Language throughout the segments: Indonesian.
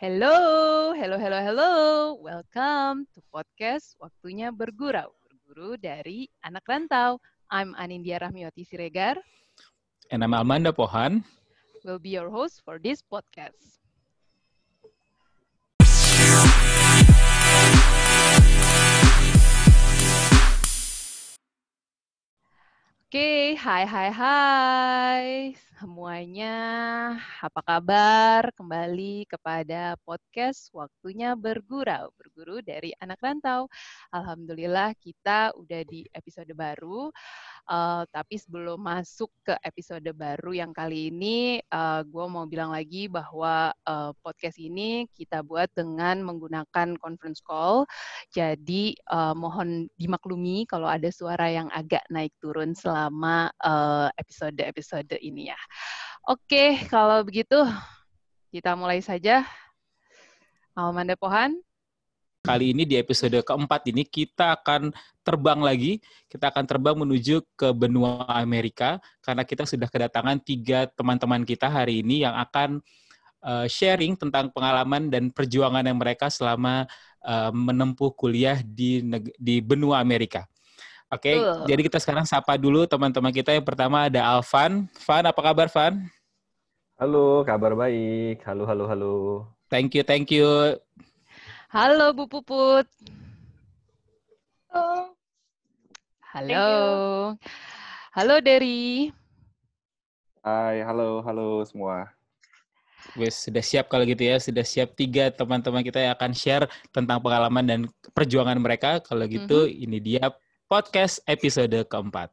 Hello, hello, hello, hello. Welcome to podcast Waktunya Bergurau. Berguru dari anak rantau. I'm Anindya Rahmiwati Siregar. And I'm Amanda Pohan. Will be your host for this podcast. Oke, hai hai hai semuanya. Apa kabar? Kembali kepada podcast Waktunya Bergurau. Berguru dari anak rantau. Alhamdulillah kita udah di episode baru. Uh, tapi sebelum masuk ke episode baru yang kali ini, uh, gue mau bilang lagi bahwa uh, podcast ini kita buat dengan menggunakan conference call. Jadi uh, mohon dimaklumi kalau ada suara yang agak naik turun selama episode-episode uh, ini ya. Oke, kalau begitu kita mulai saja. Almanda Pohan. Kali ini di episode keempat ini kita akan terbang lagi. Kita akan terbang menuju ke benua Amerika karena kita sudah kedatangan tiga teman-teman kita hari ini yang akan uh, sharing tentang pengalaman dan perjuangan yang mereka selama uh, menempuh kuliah di di benua Amerika. Oke, okay, uh. jadi kita sekarang sapa dulu teman-teman kita. Yang pertama ada Alvan. Van, apa kabar Van? Halo, kabar baik. Halo, halo, halo. Thank you, thank you. Halo Bu Puput. Halo. Halo. Halo Derry. Hai, halo, halo semua. Wes sudah siap kalau gitu ya, sudah siap tiga teman-teman kita yang akan share tentang pengalaman dan perjuangan mereka. Kalau gitu, mm -hmm. ini dia podcast episode keempat.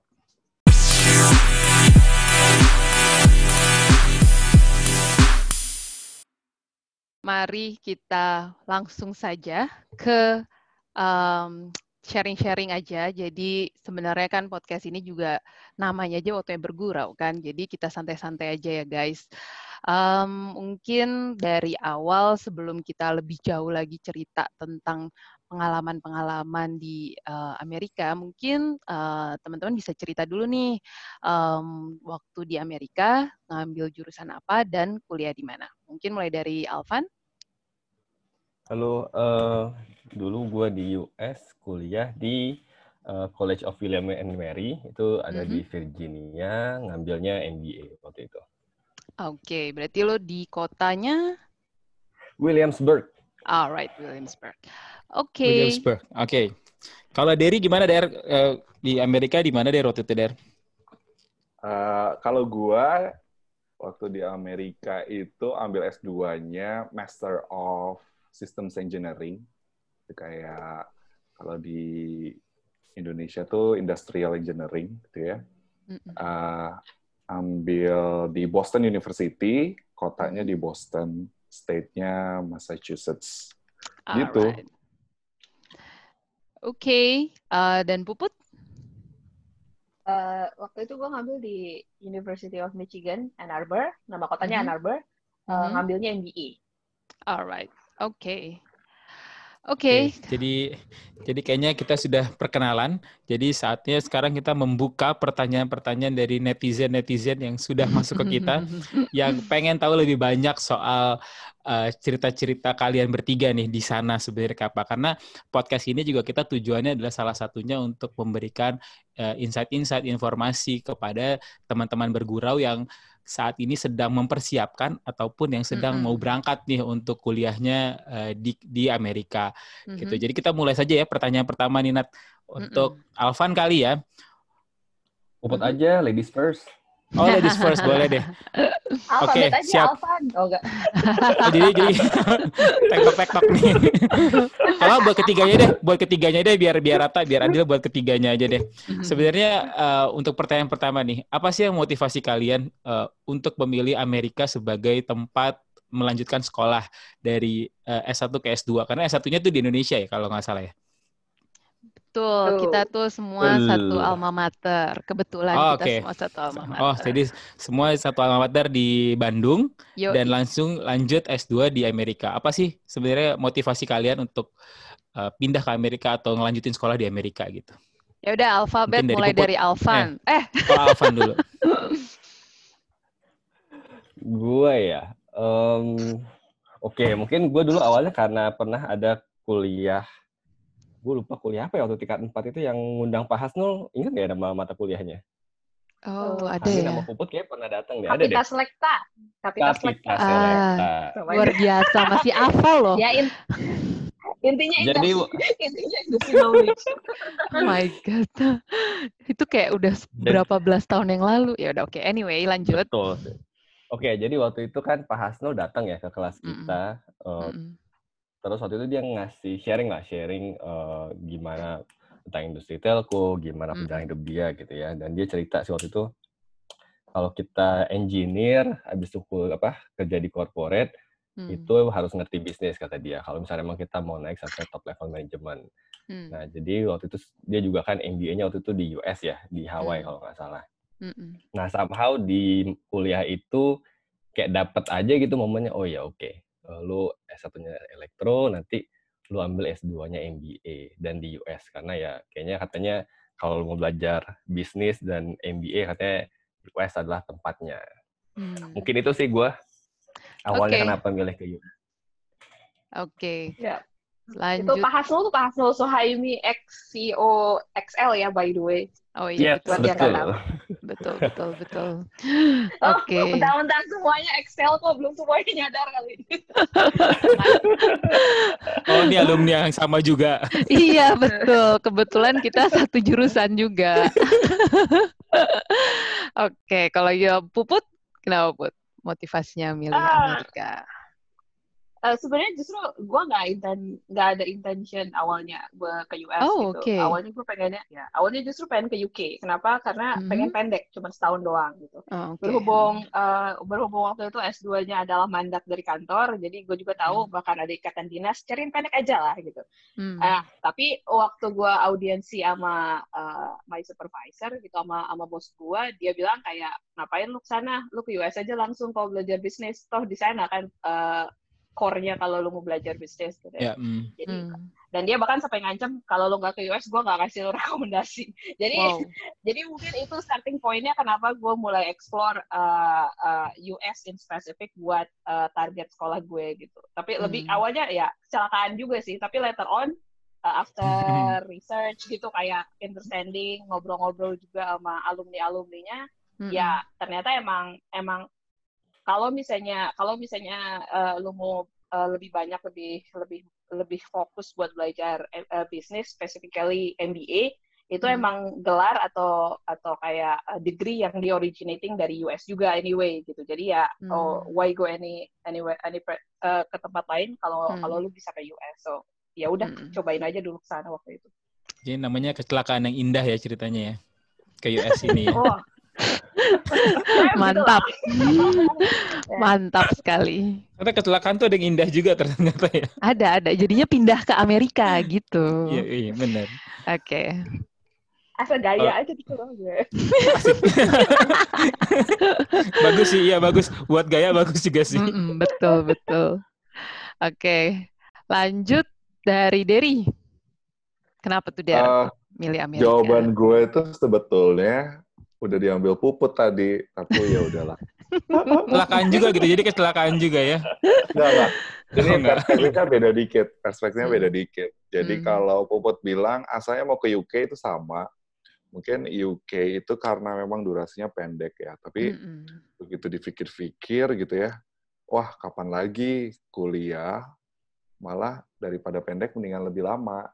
Mari kita langsung saja ke um, sharing-sharing aja. Jadi sebenarnya kan podcast ini juga namanya aja waktunya bergurau kan. Jadi kita santai-santai aja ya guys. Um, mungkin dari awal sebelum kita lebih jauh lagi cerita tentang pengalaman-pengalaman di uh, Amerika, mungkin teman teman-teman bisa cerita dulu nih um, waktu di Amerika ngambil jurusan apa dan kuliah di mana. Mungkin mulai dari Alvan. Halo, uh, dulu gue di US kuliah di uh, College of William and Mary, itu ada mm -hmm. di mm-hmm. Virginia, ngambilnya MBA waktu itu. Oke, okay, berarti lo di kotanya? Williamsburg. Alright, Williamsburg. Oke. Okay. Williamsburg, oke. Okay. Kalau Derry gimana Der? Uh, di Amerika di mana Der waktu itu Der? Uh, kalau gue waktu di Amerika itu ambil S2-nya Master of systems engineering itu kayak kalau di Indonesia tuh industrial engineering gitu ya uh, ambil di Boston University kotanya di Boston state-nya Massachusetts gitu Oke, okay. uh, dan Puput? Uh, waktu itu gue ngambil di University of Michigan, Ann Arbor. Nama kotanya mm -hmm. Ann Arbor. Uh, mm -hmm. Ngambilnya MBA. Alright. Oke. Okay. Oke. Okay. Jadi jadi kayaknya kita sudah perkenalan. Jadi saatnya sekarang kita membuka pertanyaan-pertanyaan dari netizen-netizen yang sudah masuk ke kita yang pengen tahu lebih banyak soal uh, cerita-cerita kalian bertiga nih di sana sebenarnya apa. Karena podcast ini juga kita tujuannya adalah salah satunya untuk memberikan uh, insight-insight informasi kepada teman-teman bergurau yang saat ini sedang mempersiapkan ataupun yang sedang mm -hmm. mau berangkat nih untuk kuliahnya uh, di di Amerika mm -hmm. gitu. Jadi kita mulai saja ya pertanyaan pertama nih Nat untuk mm -hmm. Alvan kali ya. Uput aja ladies first. Oh, ladies first boleh deh. Oke, okay, siap. Alvan. Oh, enggak. oh, jadi jadi tektok tektok nih. Kalau buat ketiganya deh, buat ketiganya deh biar biar rata, biar adil buat ketiganya aja deh. Mhm. Sebenarnya uh, untuk pertanyaan pertama nih, apa sih yang motivasi kalian uh, untuk memilih Amerika sebagai tempat melanjutkan sekolah dari uh, S1 ke S2? Karena S1-nya tuh di Indonesia ya kalau nggak salah ya. Betul, kita tuh semua uh. satu alma mater. Kebetulan oh, kita okay. semua satu alma mater. Oh, jadi semua satu alma mater di Bandung Yo. dan langsung lanjut S2 di Amerika. Apa sih sebenarnya motivasi kalian untuk uh, pindah ke Amerika atau ngelanjutin sekolah di Amerika gitu? Ya udah alfabet dari mulai dari Alvan. Eh. eh. Oh, Alvan dulu. Gue ya, um, Oke, mungkin gue dulu awalnya karena pernah ada kuliah, gue lupa kuliah apa ya waktu tingkat 4 itu yang ngundang Pak Hasnul, ingat nggak ya nama mata kuliahnya? Oh, Oh, ada Amin ya. sama Puput kayak pernah datang deh, ada deh. Selekta. Kapita Selekta. Kapita Selekta. Ah, Luar biasa, masih hafal loh. Ya, in- intinya itu. Jadi intinya industri knowledge. Oh my god. Itu kayak udah berapa belas tahun yang lalu. Ya udah oke. Anyway, lanjut. betul. Oke, jadi waktu itu kan Pak Hasnul datang ya ke kelas kita. eh, Mm-mm. Terus waktu itu dia ngasih sharing lah, sharing eh, gimana tentang industri telco, gimana Mm. perjalanan hidup dia gitu ya. Dan dia cerita sih waktu itu kalau kita engineer habis itu apa kerja di corporate Hmm. itu harus ngerti bisnis kata dia. Kalau misalnya emang kita mau naik sampai top level manajemen. Hmm. Nah, jadi waktu itu dia juga kan MBA-nya waktu itu di US ya, di Hawaii Hmm. kalau nggak salah. Mm-mm. Nah, somehow di kuliah itu kayak dapet aja gitu momennya, oh ya oke, eh, lu S1-nya elektro, nanti lu ambil S2-nya MBA dan di US karena ya kayaknya katanya kalau lu mau belajar bisnis dan MBA katanya US adalah tempatnya. Hmm. Mungkin itu sih gue awalnya Oke. kenapa milih ke US. Oke. Ya. Itu Lanjut. Pak Hasnul tuh Pak Hasnul Suhaimi ex CEO XL ya by the way. Oh iya, Yes, betul, betul. tahu. betul, betul, betul. Oh, Oke. Bentar-bentar semuanya Excel kok belum semuanya nyadar kali ini. Oh, ini alumni yang sama juga. Iya, betul. Kebetulan kita satu jurusan juga. Oke, kalau ya Puput, kenapa Put? Motivasinya milih Ah. Amerika. Eh, sebenarnya justru gue nggak inten nggak ada intention awalnya gue ke US Oh, gitu. oke. Awalnya gue pengennya ya awalnya justru pengen ke UK. Kenapa? Karena Mhm. pengen pendek, cuma setahun doang gitu. Oh, oke. Berhubung eh, berhubung waktu itu S2-nya adalah mandat dari kantor, jadi gue juga tahu bahkan ada ikatan dinas, cariin pendek aja lah gitu. Hmm. Ah, tapi waktu gue audiensi sama eh, my supervisor gitu sama sama bos gue, dia bilang kayak ngapain lu ke sana? Lu ke US aja langsung kalau belajar bisnis. Toh di sana kan eh, core-nya kalau lu mau belajar bisnis gitu. Ya, mm. Jadi Hmm. dan dia bahkan sampai ngancam kalau lu nggak ke US, gue nggak kasih lu rekomendasi. Jadi Wow. jadi mungkin itu starting point-nya kenapa gue mulai explore uh, uh, US in specific buat uh, target sekolah gue gitu. Tapi lebih Hmm. awalnya ya kecelakaan juga sih. Tapi later on uh, after research gitu kayak understanding ngobrol-ngobrol juga sama alumni-alumninya Mm-mm. ya ternyata emang emang kalau misalnya kalau misalnya uh, lu mau uh, lebih banyak lebih lebih lebih fokus buat belajar uh, bisnis specifically MBA itu Hmm. emang gelar atau atau kayak degree yang di originating dari US juga anyway gitu jadi ya Hmm. oh why go any anyway any pre- uh, ke tempat lain kalau Hmm. kalau lu bisa ke US so ya udah Hmm. cobain aja dulu ke sana waktu itu Jadi namanya kecelakaan yang indah ya ceritanya ya. Ke US ini ya. oh Mantap. Ya. Mantap sekali. Karena kecelakaan tuh ada yang indah juga ternyata ya. Ada, ada. Jadinya pindah ke Amerika gitu. Iya, iya benar. Oke. asal gaya aja gitu loh gue bagus sih, iya bagus. Buat gaya bagus juga sih. Mm-mm, betul, betul. Oke. Lanjut dari Derry. Kenapa tuh Der Eh, milih Amerika? jawaban gue itu sebetulnya udah diambil puput tadi, tapi ya udahlah. Kecelakaan juga gitu. Jadi kecelakaan juga ya. Enggak, enggak. Ini Oh, perspektifnya beda dikit. Perspektifnya Hmm. beda dikit. Jadi Hmm. kalau Puput bilang asalnya mau ke UK itu sama. Mungkin UK itu karena memang durasinya pendek ya. Tapi Mm-mm. begitu dipikir-pikir gitu ya, wah kapan lagi kuliah malah daripada pendek mendingan lebih lama.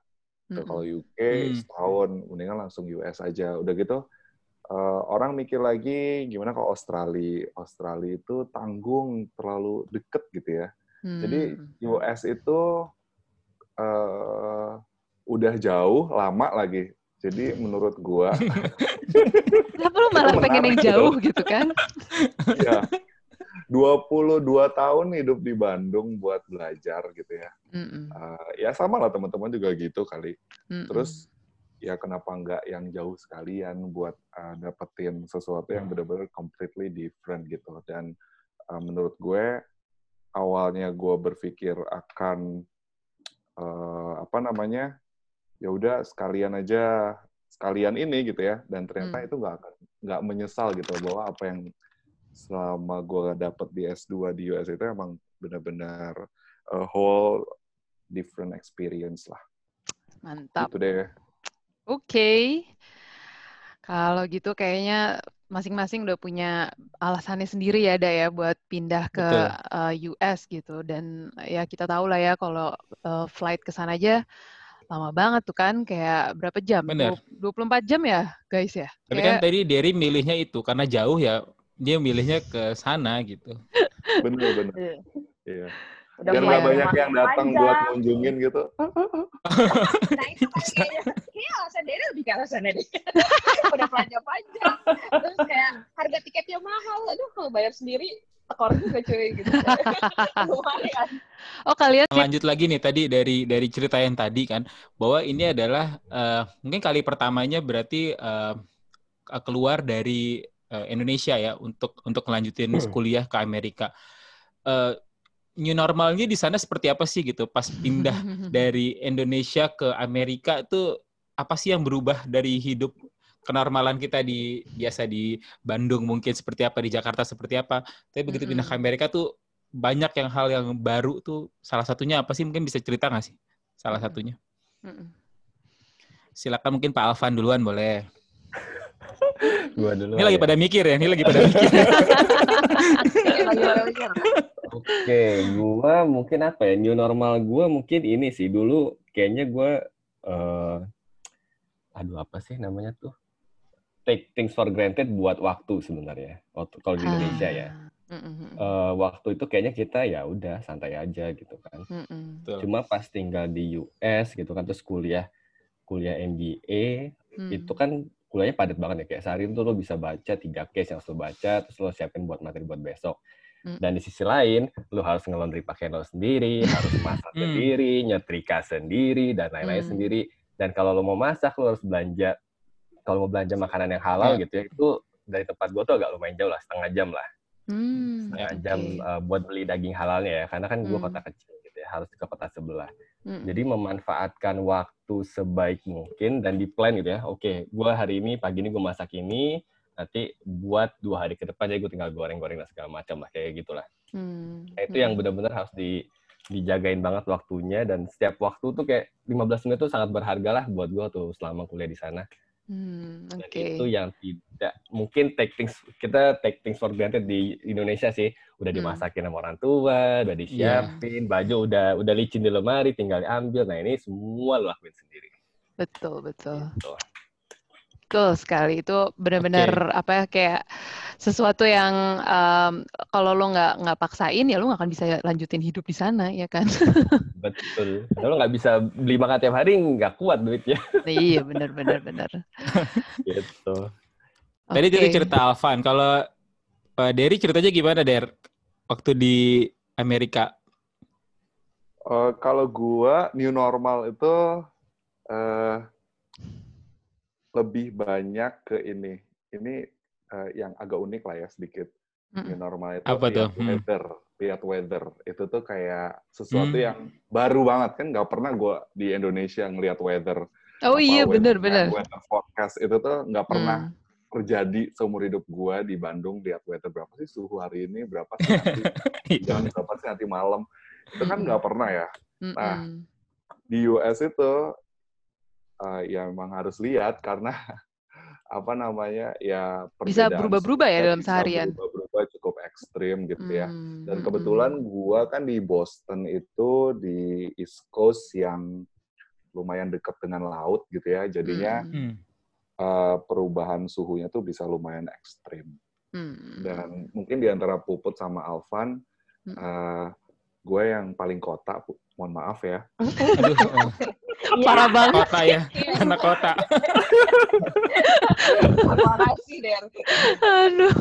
Mm-mm. Kalau UK Hmm. setahun, mendingan langsung US aja. Udah gitu, eh, orang mikir lagi gimana kalau Australia. Australia itu tanggung, terlalu deket gitu ya. Jadi Hmm. US itu eh, udah jauh, lama lagi. Jadi menurut gua, Kenapa lu malah pengen yang menarik gitu. jauh gitu kan? ya 22 tahun hidup di Bandung buat belajar gitu ya. Mm-mm. Eh, ya sama lah teman-teman juga gitu kali. Mm-mm. Terus ya kenapa nggak yang jauh sekalian buat uh, dapetin sesuatu yang benar-benar completely different gitu dan uh, menurut gue awalnya gue berpikir akan uh, apa namanya ya udah sekalian aja sekalian ini gitu ya dan ternyata Hmm. itu nggak akan nggak menyesal gitu bahwa apa yang selama gue dapet di S2 di US itu emang benar-benar a whole different experience lah. Mantap. Itu deh. Oke. Okay. Kalau gitu kayaknya masing-masing udah punya alasannya sendiri ya, Da ya, buat pindah ke uh, eh, US gitu. Dan ya kita tahu lah ya kalau uh, flight ke sana aja lama banget tuh kan, kayak berapa jam? Bener. 24 jam ya, guys ya? Tapi kan kayak... kan tadi Derry milihnya itu, karena jauh ya, dia milihnya ke sana gitu. Bener, bener. Iya. iya. Udah Biar nggak banyak yang datang buat ngunjungin gitu. nah itu kan kayaknya, kayaknya alasan Dere lebih ke alasannya deh. Udah panjang-panjang. Terus kayak harga tiketnya mahal. Aduh kalau bayar sendiri tekor juga cuy gitu. oh kalian lanjut lagi nih tadi dari dari cerita yang tadi kan bahwa ini adalah uh, mungkin kali pertamanya berarti uh, keluar dari uh, Indonesia ya untuk untuk melanjutin hmm. kuliah ke Amerika. Uh, new normalnya di sana seperti apa sih gitu pas pindah dari Indonesia ke Amerika itu apa sih yang berubah dari hidup kenormalan kita di biasa di Bandung mungkin seperti apa di Jakarta seperti apa. Tapi begitu pindah ke Amerika tuh banyak yang hal yang baru tuh. Salah satunya apa sih? Mungkin bisa cerita nggak sih? Salah satunya. Silakan mungkin Pak Alvan duluan boleh. Gua dulu ini lagi ya. pada mikir ya ini lagi pada mikir. Oke, gua mungkin apa ya? New normal gua mungkin ini sih. Dulu kayaknya gua uh, aduh apa sih namanya tuh? Take things for granted buat waktu sebenarnya. Waktu kalau di Indonesia ya. Uh, waktu itu kayaknya kita ya udah santai aja gitu kan. Cuma pas tinggal di US gitu kan terus kuliah kuliah MBA mm. itu kan kuliahnya padat banget ya kayak sehari itu lo bisa baca tiga case yang lo baca terus lo siapin buat materi buat besok dan di sisi lain, lu harus ngelondri pakaian lo sendiri, harus masak mm. sendiri, nyetrika sendiri, dan lain-lain mm. sendiri. Dan kalau lo mau masak, lo harus belanja. Kalau mau belanja makanan yang halal yeah. gitu ya, itu dari tempat gue tuh agak lumayan jauh lah, setengah jam lah. Mm. Setengah okay. jam uh, buat beli daging halalnya ya, karena kan gue mm. kota kecil gitu ya, harus ke kota sebelah. Mm. Jadi memanfaatkan waktu sebaik mungkin dan di plan gitu ya. Oke, okay, gue hari ini pagi ini gue masak ini, nanti buat dua hari ke depan jadi gue tinggal goreng-goreng dan segala macam lah kayak gitulah. Hmm. Nah, itu hmm. yang benar-benar harus di dijagain banget waktunya dan setiap waktu tuh kayak 15 menit tuh sangat berharga lah buat gue tuh selama kuliah di sana. Hmm, okay. Dan itu yang tidak mungkin take things kita take things for granted di Indonesia sih udah hmm. dimasakin sama orang tua, udah disiapin, yeah. baju udah udah licin di lemari, tinggal diambil. Nah ini semua lo lakuin sendiri. Betul betul. Gitu. Betul sekali itu benar-benar okay. apa ya kayak sesuatu yang um, kalau lo nggak nggak paksain ya lo nggak akan bisa lanjutin hidup di sana ya kan. Betul. Kalau nggak bisa beli makan tiap hari nggak kuat duitnya. iya benar benar gitu. Tadi okay. cerita Alvan. Kalau Pak Derry ceritanya gimana Der waktu di Amerika? Uh, kalau gua new normal itu uh, lebih banyak ke ini. Ini uh, yang agak unik lah ya sedikit. Mm. New normal itu Apa lihat tuh? weather, mm. lihat weather. Itu tuh kayak sesuatu mm. yang baru banget kan. Gak pernah gue di Indonesia ngelihat weather. Oh iya benar-benar. Weather forecast itu tuh nggak pernah mm. terjadi seumur hidup gue di Bandung lihat weather berapa sih suhu hari ini berapa sih nanti jam berapa sih nanti malam itu kan nggak pernah ya. Nah di US itu uh, ya memang harus lihat karena apa namanya ya bisa berubah-berubah ya dalam seharian berubah-berubah cukup ekstrim gitu ya hmm, dan hmm, kebetulan hmm. gua kan di Boston itu di East Coast yang lumayan dekat dengan laut gitu ya jadinya hmm. uh, perubahan suhunya tuh bisa lumayan ekstrim hmm. dan mungkin di antara Puput sama Alvan hmm. uh, gue yang paling kota, mohon maaf ya. Aduh. parah banget. Kota ya, anak kota. Makasih, Der. Aduh.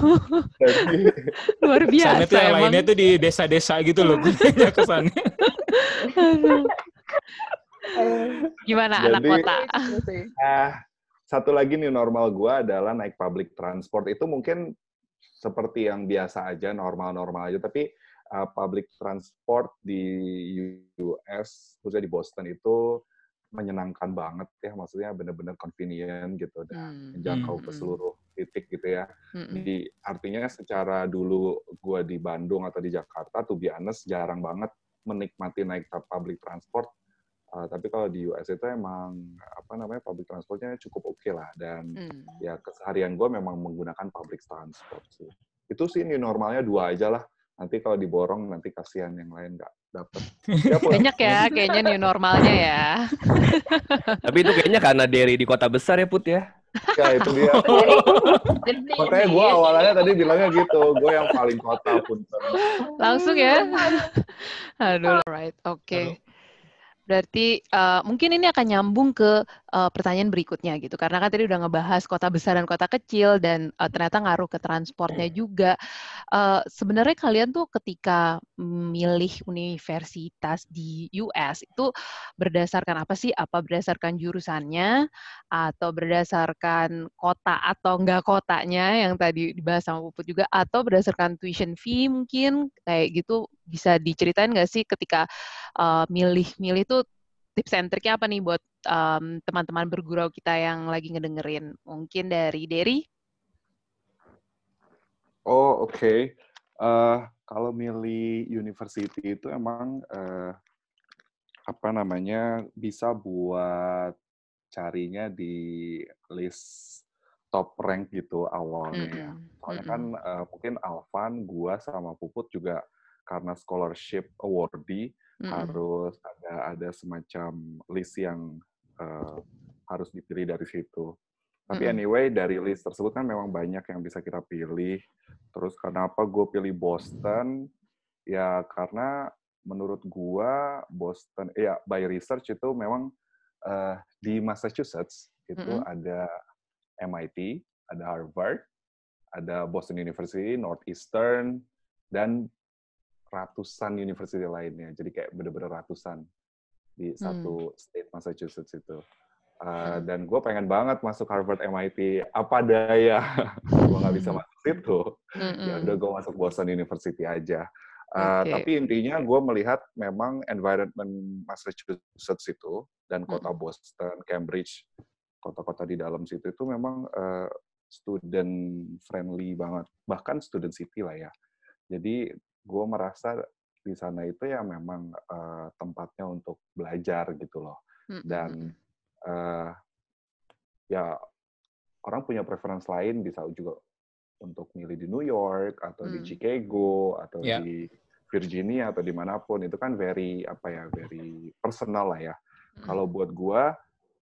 Luar biasa Sana tuh yang lainnya tuh di desa-desa gitu loh, gue kesannya. Aduh. Gimana Jadi, anak kota? Uh, satu lagi nih normal gue adalah naik public transport. Itu mungkin seperti yang biasa aja, normal-normal aja. Tapi uh, public transport di US, khususnya di Boston itu menyenangkan banget ya, maksudnya benar-benar convenient gitu dan hmm. menjangkau hmm. ke hmm. seluruh titik gitu ya. Di artinya secara dulu gue di Bandung atau di Jakarta, tuh honest, jarang banget menikmati naik public transport. Uh, tapi kalau di US itu emang apa namanya public transportnya cukup oke okay lah dan hmm. ya keseharian gue memang menggunakan public transport sih. Itu sih new normalnya dua aja lah. Nanti kalau diborong nanti kasihan yang lain nggak dapet. Ya, Banyak ya kayaknya new normalnya ya. Tapi itu kayaknya karena dari di kota besar ya Put ya. Ya itu dia. Makanya gue awalnya tadi bilangnya gitu, gue yang paling kota pun. Langsung ya. Aduh, right, oke. Okay. Berarti uh, mungkin ini akan nyambung ke uh, pertanyaan berikutnya gitu. Karena kan tadi udah ngebahas kota besar dan kota kecil dan uh, ternyata ngaruh ke transportnya juga. Uh, sebenarnya kalian tuh ketika milih universitas di US itu berdasarkan apa sih? Apa berdasarkan jurusannya atau berdasarkan kota atau enggak kotanya yang tadi dibahas sama Puput juga atau berdasarkan tuition fee mungkin kayak gitu bisa diceritain nggak sih ketika milih-milih uh, tuh tips and triknya apa nih buat um, teman-teman bergurau kita yang lagi ngedengerin? Mungkin dari Derry? Oh, oke. Okay. Uh, eh, kalau milih university itu emang uh, apa namanya bisa buat carinya di list top rank gitu awalnya mm -hmm. Soalnya mm -hmm. kan uh, mungkin Alvan, gua sama Puput juga karena scholarship awardee mm -hmm. harus ada ada semacam list yang uh, harus dipilih dari situ. Tapi anyway dari list tersebut kan memang banyak yang bisa kita pilih. Terus kenapa gue pilih Boston? Ya karena menurut gue Boston, ya by research itu memang uh, di Massachusetts itu mm -hmm. ada MIT, ada Harvard, ada Boston University, Northeastern, dan ratusan universitas lainnya. Jadi kayak bener-bener ratusan di hmm. satu state Massachusetts itu. Uh, dan gue pengen banget masuk Harvard MIT apa daya? Gue nggak bisa masuk situ. Mm ya udah gue masuk Boston University aja. Uh, okay. tapi intinya gue melihat memang environment Massachusetts itu dan kota mm Boston Cambridge kota-kota di dalam situ itu memang uh, student friendly banget. Bahkan student city lah ya. Jadi gue merasa di sana itu ya memang uh, tempatnya untuk belajar gitu loh dan uh, ya orang punya preference lain bisa juga untuk milih di New York atau hmm. di Chicago atau yeah. di Virginia atau di mana pun itu kan very apa ya very personal lah ya hmm. kalau buat gue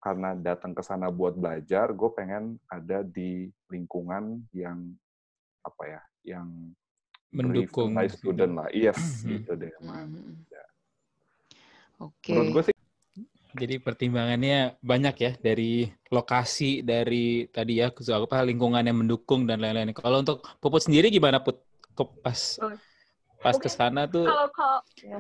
karena datang ke sana buat belajar gue pengen ada di lingkungan yang apa ya yang mendukung high student lah. Yes, mm-hmm. gitu deh. Mm-hmm. Ya. Oke. Okay. Menurut gue sih jadi pertimbangannya banyak ya dari lokasi, dari tadi ya apa lingkungan yang mendukung dan lain-lain. Kalau untuk Puput sendiri gimana Put? Pas pas ke sana tuh kalau kalau ya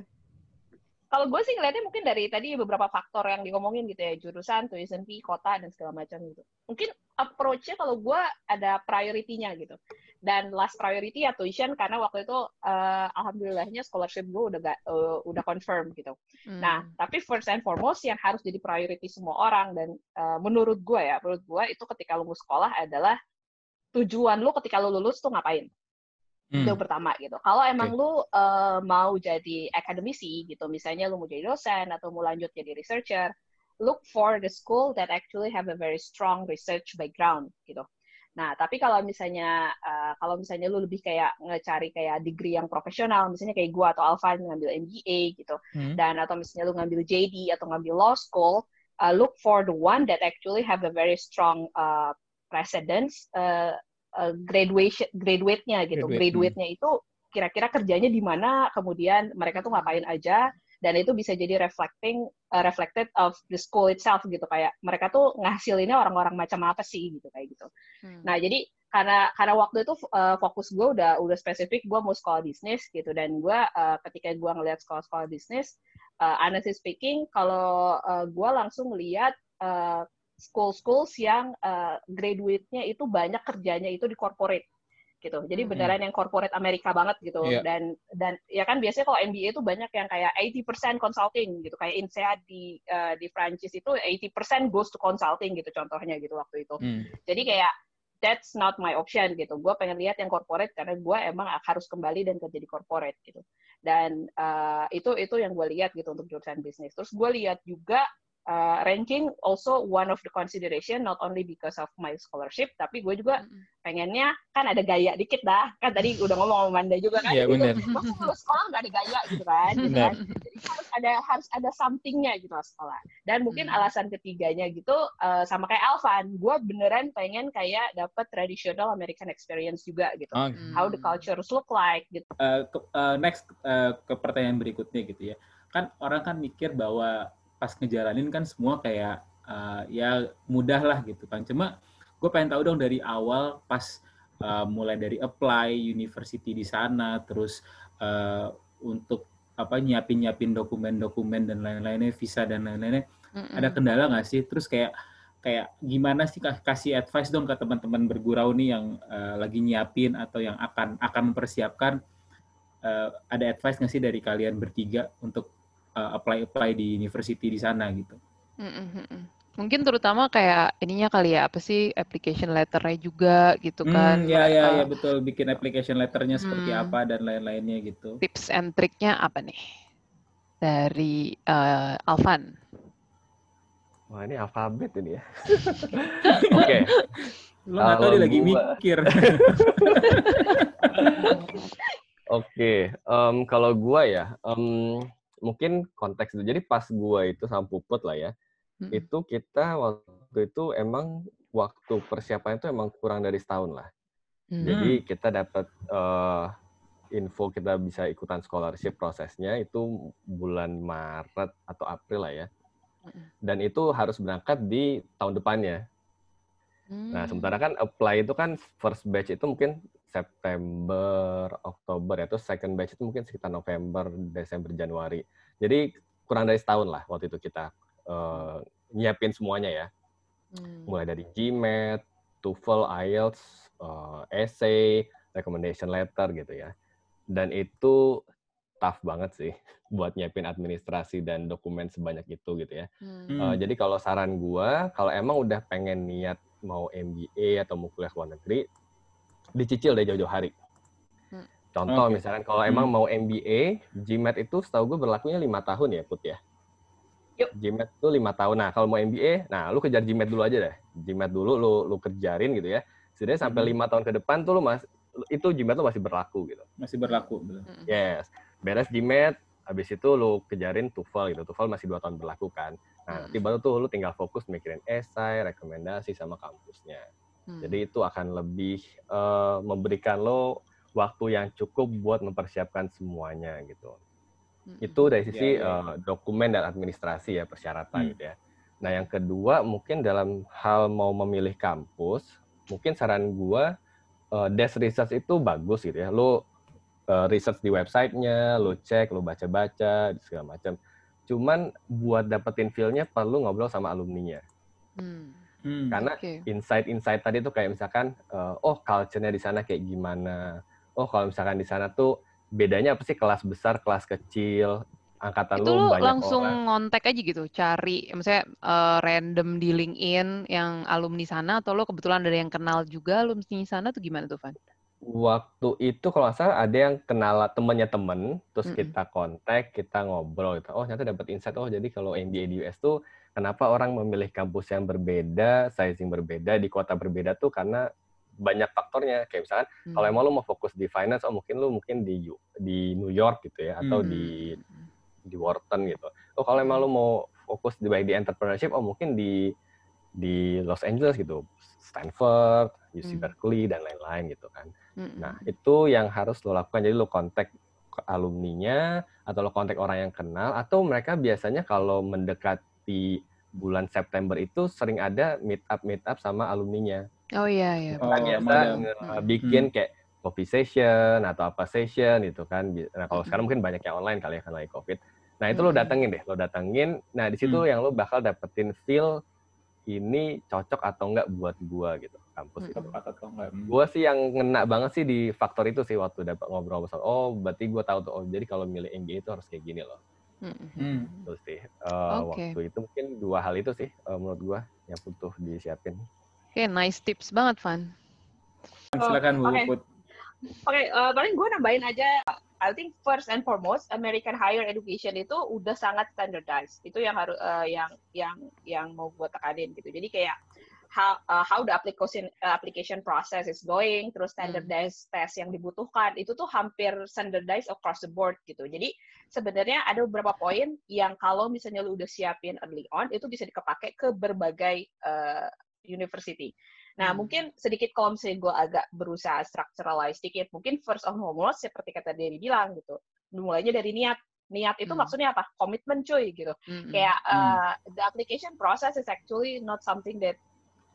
kalau gue sih ngeliatnya mungkin dari tadi beberapa faktor yang diomongin gitu ya jurusan tuition fee kota dan segala macam gitu mungkin approach-nya kalau gue ada priority-nya gitu dan last priority ya tuition karena waktu itu uh, alhamdulillahnya scholarship gue udah gak, uh, udah confirm gitu hmm. nah tapi first and foremost yang harus jadi priority semua orang dan uh, menurut gue ya menurut gue itu ketika lu mau sekolah adalah tujuan lu ketika lu lulus tuh ngapain Hmm. Itu pertama gitu. Kalau emang okay. lu uh, mau jadi akademisi gitu, misalnya lu mau jadi dosen atau mau lanjut jadi researcher, look for the school that actually have a very strong research background gitu. Nah, tapi kalau misalnya uh, kalau misalnya lu lebih kayak ngecari kayak degree yang profesional, misalnya kayak gua atau Alvan ngambil MBA gitu, hmm. dan atau misalnya lu ngambil JD atau ngambil law school, uh, look for the one that actually have a very strong uh, precedence uh, uh, graduation graduate-nya gitu. Graduate. Graduate-nya itu kira-kira kerjanya di mana, kemudian mereka tuh ngapain aja dan itu bisa jadi reflecting uh, reflected of the school itself gitu kayak mereka tuh ngasilinnya orang-orang macam apa sih gitu kayak gitu. Hmm. Nah, jadi karena karena waktu itu uh, fokus gue udah udah spesifik gue mau sekolah bisnis gitu dan gue uh, ketika gue ngelihat sekolah-sekolah bisnis uh, honestly speaking kalau uh, gue langsung melihat uh, school-schools yang uh, graduate-nya itu banyak kerjanya itu di corporate gitu. Jadi hmm. beneran yang corporate Amerika banget gitu. Yeah. Dan dan ya kan biasanya kalau MBA itu banyak yang kayak 80% consulting gitu. Kayak INSEAD di uh, di Prancis itu 80% goes to consulting gitu contohnya gitu waktu itu. Hmm. Jadi kayak that's not my option gitu. Gue pengen lihat yang corporate karena gue emang harus kembali dan kerja di corporate gitu. Dan uh, itu itu yang gue lihat gitu untuk jurusan bisnis. Terus gue lihat juga uh, ranking also one of the consideration not only because of my scholarship tapi gue juga pengennya kan ada gaya dikit dah kan tadi udah ngomong sama Manda juga kan Iya, gitu. bener. Gue lulus sekolah nggak ada gaya gitu kan, gitu kan. Jadi harus ada harus ada somethingnya gitu lah sekolah dan mungkin Hmm. alasan ketiganya gitu uh, sama kayak Alvan gue beneran pengen kayak dapat traditional American experience juga gitu Oh, how the cultures look like gitu eh, ke- eh, next eh, ke pertanyaan berikutnya gitu ya. Kan orang kan mikir bahwa pas ngejalanin kan semua kayak eh, ya mudah lah gitu kan. Cuma gue pengen tahu dong dari awal pas eh, mulai dari apply university di sana, terus eh, untuk apa nyiapin nyiapin dokumen-dokumen dan lain-lainnya, visa dan lain-lainnya, Mm-mm. ada kendala nggak sih? Terus kayak kayak gimana sih kasih advice dong ke teman-teman bergurau nih yang eh, lagi nyiapin atau yang akan akan mempersiapkan eh, ada advice nggak sih dari kalian bertiga untuk apply apply di university di sana gitu? Mungkin terutama kayak ininya kali ya, apa sih application letternya juga gitu kan. Hmm, ya ya ya betul bikin application letternya seperti Hmm. apa dan lain-lainnya gitu. Tips and triknya apa nih? Dari eh, Alvan. Wah ini alfabet ini ya. Oke. Lo nggak tahu dia lagi gua- mikir. Oke, em, kalau gua ya, em, mungkin konteks itu. Jadi pas gua itu sama Puput lah ya, Mm-mm. itu kita waktu itu emang waktu persiapan itu emang kurang dari setahun lah. Hmm. Jadi kita dapat eh, info kita bisa ikutan scholarship prosesnya itu bulan Maret atau April lah ya. Mm-mm. Dan itu harus berangkat di tahun depannya. Nah, sementara kan apply itu kan first batch itu mungkin September, Oktober ya. Terus second batch itu mungkin sekitar November, Desember, Januari. Jadi kurang dari setahun lah waktu itu kita eh, nyiapin semuanya ya. Hmm. Mulai dari GMAT, TOEFL, IELTS, eh, essay, recommendation letter gitu ya. Dan itu tough banget sih buat nyiapin administrasi dan dokumen sebanyak itu gitu ya. Hmm. Uh, jadi kalau saran gua, kalau emang udah pengen niat mau MBA atau mau kuliah ke luar negeri, dicicil deh jauh-jauh hari. Hmm. Contoh Oke. misalkan kalau emang mau MBA, GMAT itu setahu gue berlakunya lima tahun ya Put ya. Yuk. GMAT itu lima tahun. Nah kalau mau MBA, nah lu kejar GMAT dulu aja deh. GMAT dulu lu lu kerjarin gitu ya. Setidaknya sampai Hmm. lima tahun ke depan tuh lu mas itu GMAT lu masih berlaku gitu. Masih berlaku. betul. Hmm. Yes. Beres GMAT, habis itu lu kejarin TOEFL gitu. TOEFL masih dua tahun berlaku kan. Nah, nanti baru tuh lu tinggal fokus mikirin esai, rekomendasi sama kampusnya. Hmm. Jadi itu akan lebih eh, memberikan lo waktu yang cukup buat mempersiapkan semuanya gitu. Hmm. Itu dari sisi Ya, ya, ya. eh, dokumen dan administrasi ya persyaratan Hmm. gitu ya. Nah, yang kedua mungkin dalam hal mau memilih kampus, mungkin saran gua eh, desk research itu bagus gitu ya. Lo eh, research di websitenya, lo cek, lo baca-baca segala macam. Cuman buat dapetin feel-nya perlu ngobrol sama alumninya. Hmm. Hmm. Karena Oke. insight-insight tadi tuh kayak misalkan, eh, oh culture-nya di sana kayak gimana. Oh kalau misalkan di sana tuh bedanya apa sih kelas besar, kelas kecil, angkatan Itu lu lu banyak langsung orang. ngontek aja gitu, cari, misalnya eh, random di LinkedIn yang alumni sana, atau lo kebetulan ada yang kenal juga alumni sana tuh gimana tuh, Van? Waktu itu kalau nggak salah ada yang kenal temennya temen, terus Mm-mm. kita kontak, kita ngobrol gitu. Oh ternyata dapat insight, oh jadi kalau MBA di US tuh kenapa orang memilih kampus yang berbeda, sizing berbeda, di kota berbeda tuh karena banyak faktornya. Kayak misalkan kalau Hmm. emang lu mau fokus di finance, oh mungkin lu mungkin di di New York gitu ya, atau Hmm. di di Wharton gitu. Oh kalau emang lu mau fokus di baik di entrepreneurship, oh mungkin di di Los Angeles gitu, Stanford, UC Hmm. Berkeley dan lain-lain gitu kan. Mm-mm. Nah itu yang harus lo lakukan. Jadi lo kontak alumninya atau lo kontak orang yang kenal atau mereka biasanya kalau mendekati bulan September itu sering ada meet up meet up sama alumninya. Oh iya, iya. Oh, Kan betul. biasa nge- Hmm. bikin kayak coffee session atau apa session gitu kan. Nah kalau Hmm. sekarang mungkin banyak yang online kali ya karena lagi covid. Nah itu lo Hmm. datengin deh, lo datengin. Nah di situ Hmm. yang lo bakal dapetin feel ini cocok atau enggak buat gua gitu kampus itu. Hmm. Atau atau enggak? Hmm. Gue sih yang ngena banget sih di faktor itu sih waktu dapat ngobrol sama oh berarti gue tahu tuh oh jadi kalau milih MBA itu harus kayak gini loh. Hmm. terus sih eh, Oke. waktu itu mungkin dua hal itu sih eh, menurut gue yang butuh disiapin Oke, nice tips banget, Van. Silakan Bu Oke. Put. Oke, eh, paling gue nambahin aja. I think first and foremost, American higher education itu udah sangat standardized. Itu yang harus eh, yang yang yang mau gue tekanin gitu. Jadi kayak how uh, how the application uh, application process is going, terus standardized test yang dibutuhkan itu tuh hampir standardized across the board gitu. Jadi sebenarnya ada beberapa poin yang kalau misalnya lu udah siapin early on itu bisa dipakai ke berbagai uh, university. Nah, Hmm. mungkin sedikit kalau misalnya gue agak berusaha structuralize sedikit, mungkin first and foremost seperti kata Dery bilang gitu, mulainya dari niat. Niat itu Hmm. maksudnya apa? Komitmen cuy gitu. Mm-mm. Kayak Hmm. uh, the application process is actually not something that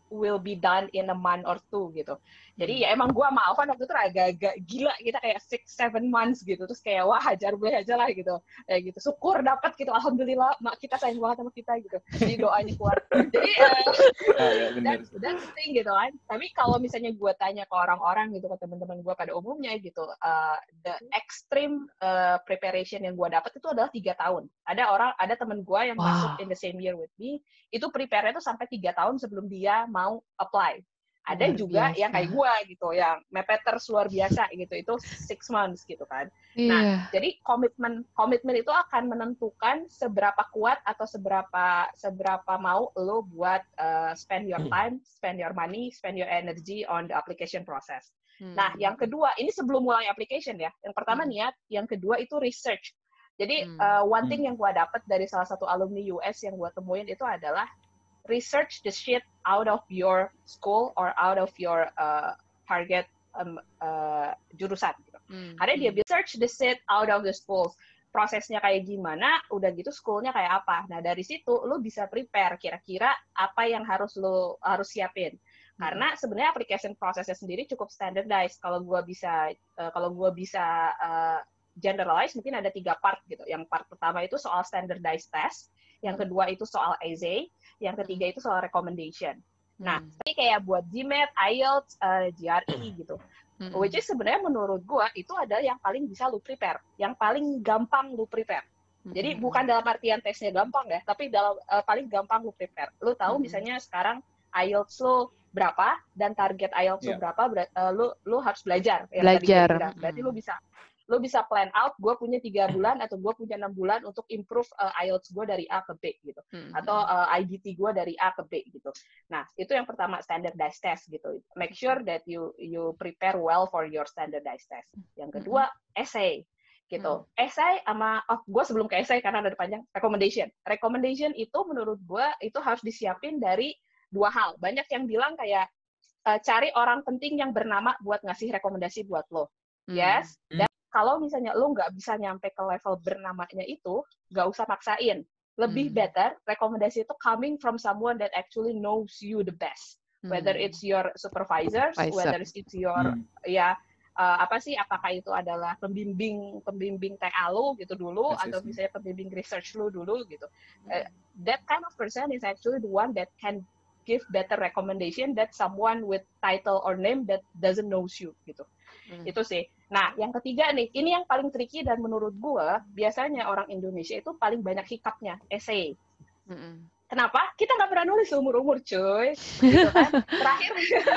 will be done in a month or two gitu. Jadi ya emang gua sama Alvan waktu itu agak-agak gila kita kayak six seven months gitu. Terus kayak wah hajar gue aja lah gitu. Kayak gitu. Syukur dapat gitu. Alhamdulillah mak kita sayang banget sama kita gitu. Jadi doanya kuat jadi eh, Ah, ya, that's, that's the thing gitu kan. Tapi kalau misalnya gue tanya ke orang-orang gitu, ke teman-teman gue pada umumnya gitu, uh, the extreme uh, preparation yang gue dapat itu adalah tiga tahun. Ada orang, ada teman gue yang Wow. masuk in the same year with me, itu prepare itu sampai tiga tahun sebelum dia mau apply. Ada Luar juga biasa. yang kayak gue gitu, yang mepeters luar biasa gitu, itu six months gitu kan. Nah, Iya. jadi komitmen komitmen itu akan menentukan seberapa kuat atau seberapa seberapa mau lo buat uh, spend your time, spend your money, spend your energy on the application process. Nah, Hmm. yang kedua ini sebelum mulai application ya. Yang pertama Hmm. niat, yang kedua itu research. Jadi Hmm. uh, one Hmm. thing yang gue dapat dari salah satu alumni US yang gue temuin itu adalah research the shit out of your school or out of your uh, target um, uh, jurusan. Gitu. Hmm. Karena dia Hmm. bilang search the shit out of the schools. Prosesnya kayak gimana, udah gitu schoolnya kayak apa. Nah dari situ lu bisa prepare kira-kira apa yang harus lu harus siapin. Karena sebenarnya application prosesnya sendiri cukup standardized. Kalau gua bisa eh, kalau gua bisa eh, generalize mungkin ada tiga part gitu. Yang part pertama itu soal standardized test, yang kedua itu soal essay, yang ketiga itu soal recommendation. Nah, Hmm. tapi kayak buat GMAT, IELTS, eh, GRE gitu. Hmm. Which is sebenarnya menurut gua itu adalah yang paling bisa lu prepare, yang paling gampang lu prepare. Jadi Hmm. bukan dalam artian tesnya gampang ya, tapi dalam eh, paling gampang lu prepare. Lu tahu Hmm. misalnya sekarang IELTS lu berapa dan target IELTS lu Iya. berapa, ber- eh, lu lu harus belajar. tadi Belajar. Berarti lu Hmm. bisa lu bisa plan out, gue punya tiga bulan atau gue punya enam bulan untuk improve eh, IELTS gue dari A ke B gitu Hmm. atau uh, IDT gue dari A ke B gitu. Nah, itu yang pertama standardized test gitu. Make sure that you you prepare well for your standardized test. Yang kedua, essay gitu. Essay sama oh gue sebelum ke essay karena ada panjang recommendation. Recommendation itu menurut gue itu harus disiapin dari dua hal. Banyak yang bilang kayak uh, cari orang penting yang bernama buat ngasih rekomendasi buat lo. Hmm. Yes. Hmm. Dan kalau misalnya lo nggak bisa nyampe ke level bernamanya itu, nggak usah maksain. Lebih Hmm. better rekomendasi itu coming from someone that actually knows you the best. Whether Hmm. it's your supervisors, Supervisor. whether it's your Hmm. ya uh, apa sih apakah itu adalah pembimbing pembimbing TA lu gitu dulu Yes, yes, atau yes. misalnya pembimbing research lu dulu gitu. Hmm. Uh, that kind of person is actually the one that can give better recommendation that someone with title or name that doesn't knows you gitu. Hmm. Itu sih. Nah, yang ketiga nih, ini yang paling tricky dan menurut gua biasanya orang Indonesia itu paling banyak hikapnya, essay. Hmm. Kenapa? Kita nggak pernah nulis umur-umur, cuy. Gitu kan. Terakhir,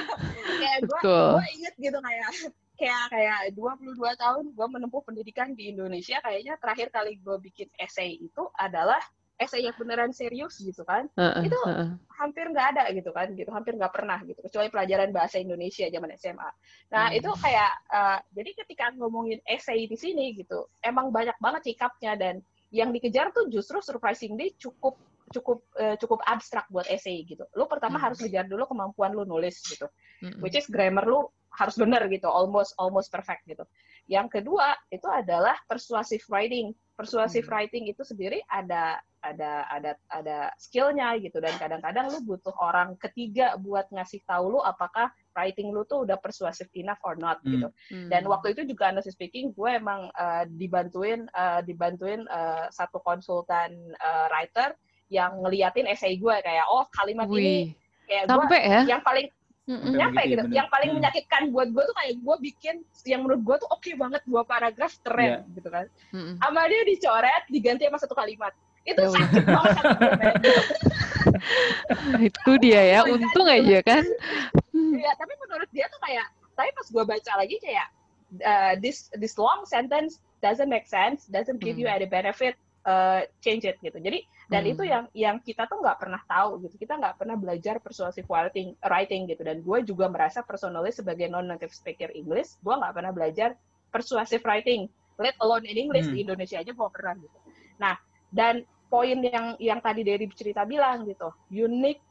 kayak gua inget gitu kayak kayak kayak 22 tahun gua menempuh pendidikan di Indonesia kayaknya terakhir kali gua bikin essay itu adalah essay yang beneran serius gitu kan Heeh, Itu- heeh. hampir nggak ada gitu kan gitu hampir nggak pernah gitu kecuali pelajaran bahasa Indonesia zaman SMA nah Hmm. itu kayak eh, jadi ketika ngomongin essay di sini gitu emang banyak banget sikapnya dan yang dikejar tuh justru surprisingly cukup cukup eh, cukup abstrak buat essay gitu lu pertama Hmm. harus ngejar dulu kemampuan lu nulis gitu Hmm. which is grammar lu harus bener gitu, almost almost perfect gitu. Yang kedua itu adalah persuasive writing. Persuasive Hmm. writing itu sendiri ada ada ada ada skillnya gitu dan kadang-kadang lu butuh orang ketiga buat ngasih tahu lu apakah writing lu tuh udah persuasive enough or not Hmm. gitu. Hmm. Dan waktu itu juga honestly speaking gue emang eh, dibantuin eh, dibantuin eh, satu konsultan eh, writer yang ngeliatin essay gue kayak oh kalimat ini Wih, kayak gue ya? yang paling. Sampai nyampe ya, gitu. bener. Yang paling Hmm. menyakitkan buat gue tuh kayak gue bikin yang menurut gue tuh oke banget dua paragraf keren gitu kan. Mm-mm. Sama dia dicoret diganti sama satu kalimat. Itu Ya udah. sakit banget men. Itu dia ya, untung aja kan. Iya, tapi menurut dia tuh kayak tapi pas gue baca lagi kayak uh, this this long sentence doesn't make sense, doesn't give you Hmm. any benefit, uh, change it gitu. Jadi dan Hmm. itu yang yang kita tuh nggak pernah tahu gitu. Kita nggak pernah belajar persuasive writing, writing gitu. Dan gue juga merasa personally sebagai non native speaker English, gue nggak pernah belajar persuasive writing, let alone in English Hmm. di Indonesia aja gue pernah gitu. Nah dan poin yang yang tadi dari cerita bilang gitu, unique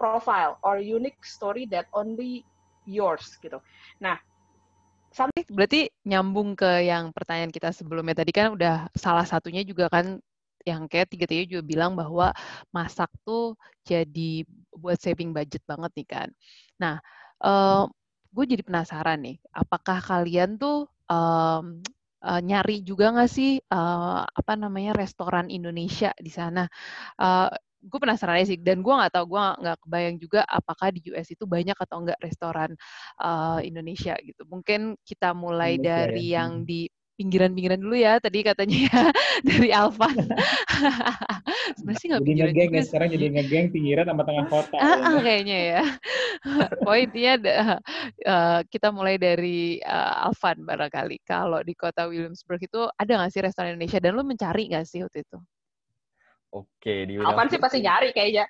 profile or unique story that only yours gitu. Berarti nyambung ke yang pertanyaan kita sebelumnya tadi kan udah salah satunya juga kan yang kayak tiga-tiga juga bilang bahwa masak tuh jadi buat saving budget banget nih kan. Nah, gue jadi penasaran nih, apakah kalian tuh em, eh, nyari juga nggak sih eh, apa namanya restoran Indonesia di sana? gue penasaran aja sih, dan gue nggak tahu, gue nggak kebayang juga apakah di US itu banyak atau enggak restoran eh, Indonesia gitu. Mungkin kita mulai Indonesia dari ya. yang di pinggiran-pinggiran dulu ya, tadi katanya ya dari Alvan. Sebenarnya nggak Jadi pinggiran ngegeng juga ya sekarang jadi ngegeng pinggiran sama tengah kota. Ah, ya. kayaknya ya. Poinnya ada- eh, kita mulai dari eh, Alvan barangkali. Kalau di kota Williamsburg itu ada nggak sih restoran Indonesia dan lu mencari nggak sih waktu itu? Oke, di Apaan sih pasti nyari kayaknya.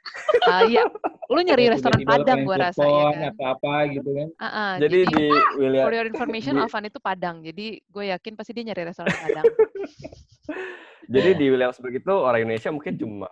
Ah iya, lu nyari restoran Padang gua rasa ya kan. atau apa gitu kan. Ah, ah, Jadi di William for your information, di- Alvan itu Padang. Jadi gue yakin pasti dia nyari restoran Padang. Jadi di Williamsburg itu orang Indonesia mungkin cuma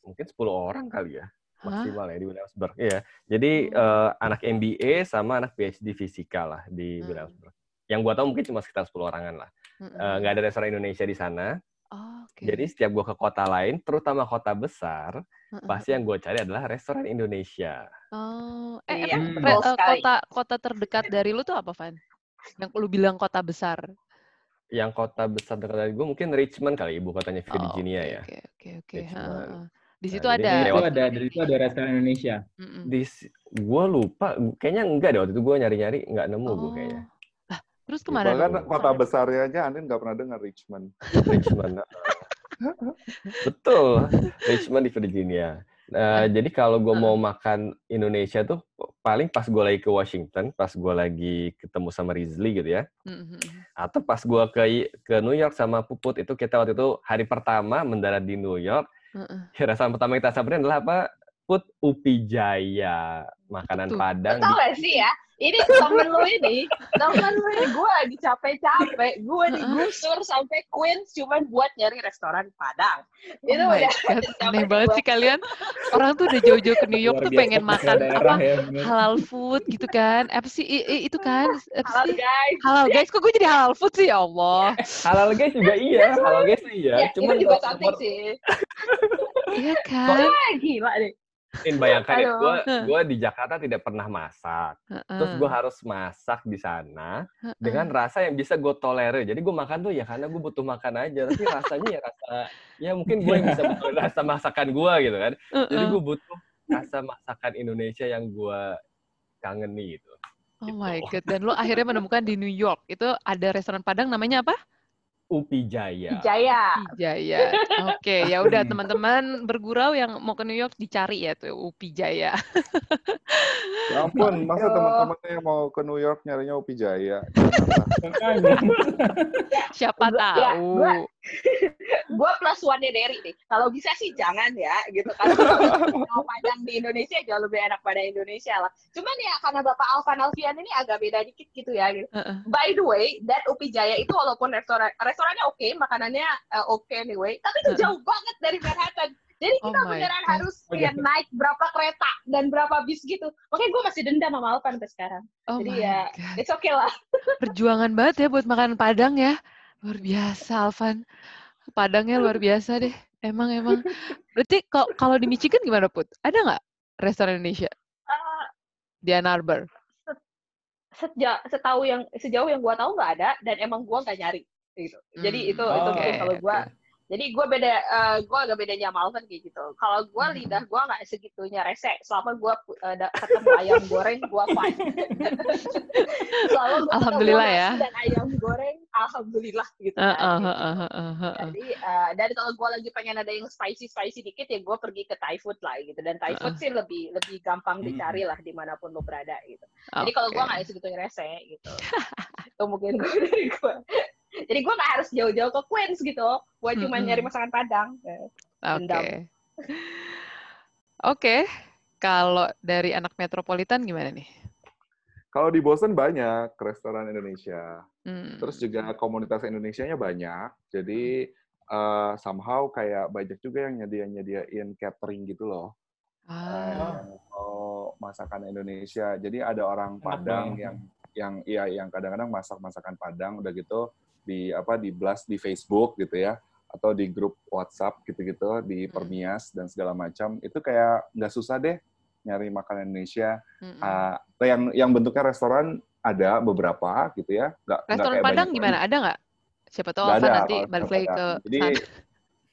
mungkin 10 orang kali ya maksimal ya di Williamsburg. Iya. Jadi eh, anak MBA sama anak PhD fisika lah di Hmm. Williamsburg. Yang gua tahu mungkin cuma sekitar 10 orangan lah. Mm-mm. Eh, Nggak ada restoran Indonesia di sana. Oh, Oke. Jadi setiap gua ke kota lain, terutama kota besar, Heeh. pasti yang gue cari adalah restoran Indonesia. Oh, eh Iya, emang betul re- eh, kota kota terdekat dari lu tuh apa, Van? Yang lu bilang kota besar. Yang kota besar dekat dari gue mungkin Richmond kali, ibu kotanya Oh, Virginia oke, ya. Oke, oke, oke. Di Nah, situ ada. ini Itu lewat- ada dari itu ada restoran Indonesia. Mm-mm. Di gue lupa, kayaknya enggak deh waktu itu gue nyari-nyari nggak nemu gue Oh. kayaknya. Terus ke mana? Bahkan lu? kan kota besarnya aja Andin nggak pernah dengar Richmond. Richmond. Betul, Richmond di Virginia. Nah, jadi kalau gue mau makan Indonesia tuh paling pas gue lagi ke Washington, pas gue lagi ketemu sama Rizly gitu ya, Mm-mm. atau pas gue ke ke New York sama Puput itu kita waktu itu hari pertama mendarat di New York, Heeh. ya, restoran pertama kita samperin adalah apa? Put Upi Jaya, makanan Betul. Padang. Tahu di- sih ya? Ini temen lu ini, temen lu ini gue lagi capek-capek, gue digusur sampai Queens cuman buat nyari restoran Padang. Itu oh my udah aneh banget sih kalian. Orang tuh udah jauh-jauh ke New York Luar tuh biasa pengen makan daerah apa ya, halal food gitu kan. Apa sih i- i- itu kan? Apa Halal sih? guys. Halal guys, kok gue jadi halal food sih ya Allah. halal guys juga iya, halal guys iya. Ya, Cuman itu juga cantik nomor- sih. Iya kan? Ah, gila deh. Mungkin bayangkan ya, gue gue di Jakarta tidak pernah masak. Terus gue harus masak di sana dengan rasa yang bisa gue tolerir. Jadi gue makan tuh ya karena gue butuh makan aja. Tapi rasanya ya rasa, ya mungkin gue yang bisa butuh rasa masakan gue gitu kan. Jadi gue butuh rasa masakan Indonesia yang gue kangeni gitu. Oh my god. Dan lo akhirnya menemukan di New York itu ada restoran Padang namanya apa? Upi Jaya. Jaya. Jaya. Oke, ya udah teman-teman bergurau yang mau ke New York dicari ya tuh Upi Jaya. Ya ampun, masa Aduh. teman-temannya yang mau ke New York nyarinya Upi Jaya? Siapa ya, tahu. gua- Gue plus one-nya Derry nih. Kalau bisa sih jangan ya, gitu kan. Kalau Padang di Indonesia jauh lebih enak pada Indonesia lah. Cuman ya karena Bapak Alvan Alfian ini agak beda dikit gitu ya. Gitu. By the way, that Upi Jaya itu walaupun restoran restorannya oke, makanannya uh, oke anyway, tapi itu jauh banget dari Manhattan. Jadi Oh kita my beneran God. harus kayak naik berapa kereta dan berapa bis gitu. Makanya gue masih dendam sama Alvan sampai sekarang. Oh Jadi ya, God. it's okay lah. Perjuangan banget ya buat makan Padang ya. Luar biasa, Alvan. Padangnya luar biasa deh. Emang, emang. Berarti kalau kalau di Michigan gimana, Put? Ada nggak restoran Indonesia Uh, di Ann Arbor? sejauh setahu yang sejauh yang gua tahu nggak ada dan emang gua nggak nyari gitu. Jadi Hmm, itu itu oke, mungkin kalau gua oke. Jadi gue beda, uh, gue agak bedanya sama Alvin kayak gitu. Kalau gue Hmm. lidah gue nggak segitunya rese. Selama gue uh, ketemu ayam goreng, gue fine. Selama gue Alhamdulillah ya. dan ayam goreng, alhamdulillah gitu. Heeh, kan. heeh, heeh, heeh. Jadi uh, dan kalau gue lagi pengen ada yang spicy spicy dikit ya gue pergi ke Thai food lah gitu. Dan Thai food sih lebih lebih gampang Hmm. dicari lah di mana pun lo berada gitu. Jadi kalau gue nggak segitunya rese gitu. itu mungkin gue dari gue. Jadi gue nggak harus jauh-jauh ke Queens gitu. Gue cuma Mm-mm. nyari masakan Padang. Eh, Oke. Oke. Kalau dari anak metropolitan gimana nih? Kalau di Boston banyak restoran Indonesia. Hmm. Terus juga komunitas Indonesianya banyak. Jadi eh, somehow kayak banyak juga yang nyedia-nyediain catering gitu loh. Ah, yang mau masakan Indonesia. Jadi ada orang Enak Padang banget. yang yang iya yang kadang-kadang masak masakan Padang udah gitu di apa di blast di Facebook gitu ya atau di grup WhatsApp gitu-gitu di Hmm. Permias dan segala macam itu kayak nggak susah deh nyari makanan Indonesia mm-mm. Ah, yang yang bentuknya restoran ada beberapa gitu ya nggak nggak Restoran kayak Padang gimana? Ada nggak? Siapa tahu Nggak Alfa ada nanti balik lagi ke jadi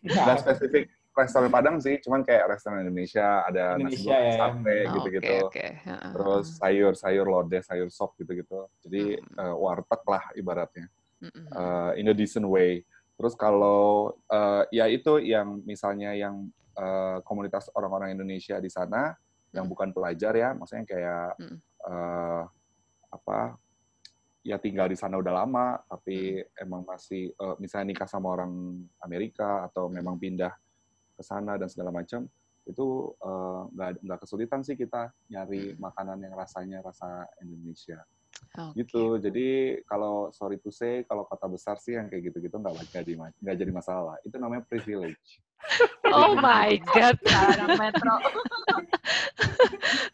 sana. nggak spesifik restoran Padang sih cuman kayak restoran Indonesia ada nasi Indonesia goreng ya. sate Oh, gitu-gitu Oke, oke. Heeh, terus sayur-sayur lodeh, sayur sop gitu-gitu. Jadi Hmm. eh, warteg lah ibaratnya, Eh, in a decent way. Terus kalau eh, ya itu yang misalnya yang eh, komunitas orang-orang Indonesia di sana yang bukan pelajar ya, maksudnya kayak eh, apa? Ya tinggal di sana udah lama, tapi emang masih eh, misalnya nikah sama orang Amerika atau memang pindah ke sana dan segala macam itu eh, nggak nggak kesulitan sih kita nyari makanan yang rasanya rasa Indonesia Oke. gitu jadi kalau sorry to say kalau kota besar sih yang kayak gitu-gitu nggak jadi nggak jadi masalah itu namanya privilege Oh my god, anak metro.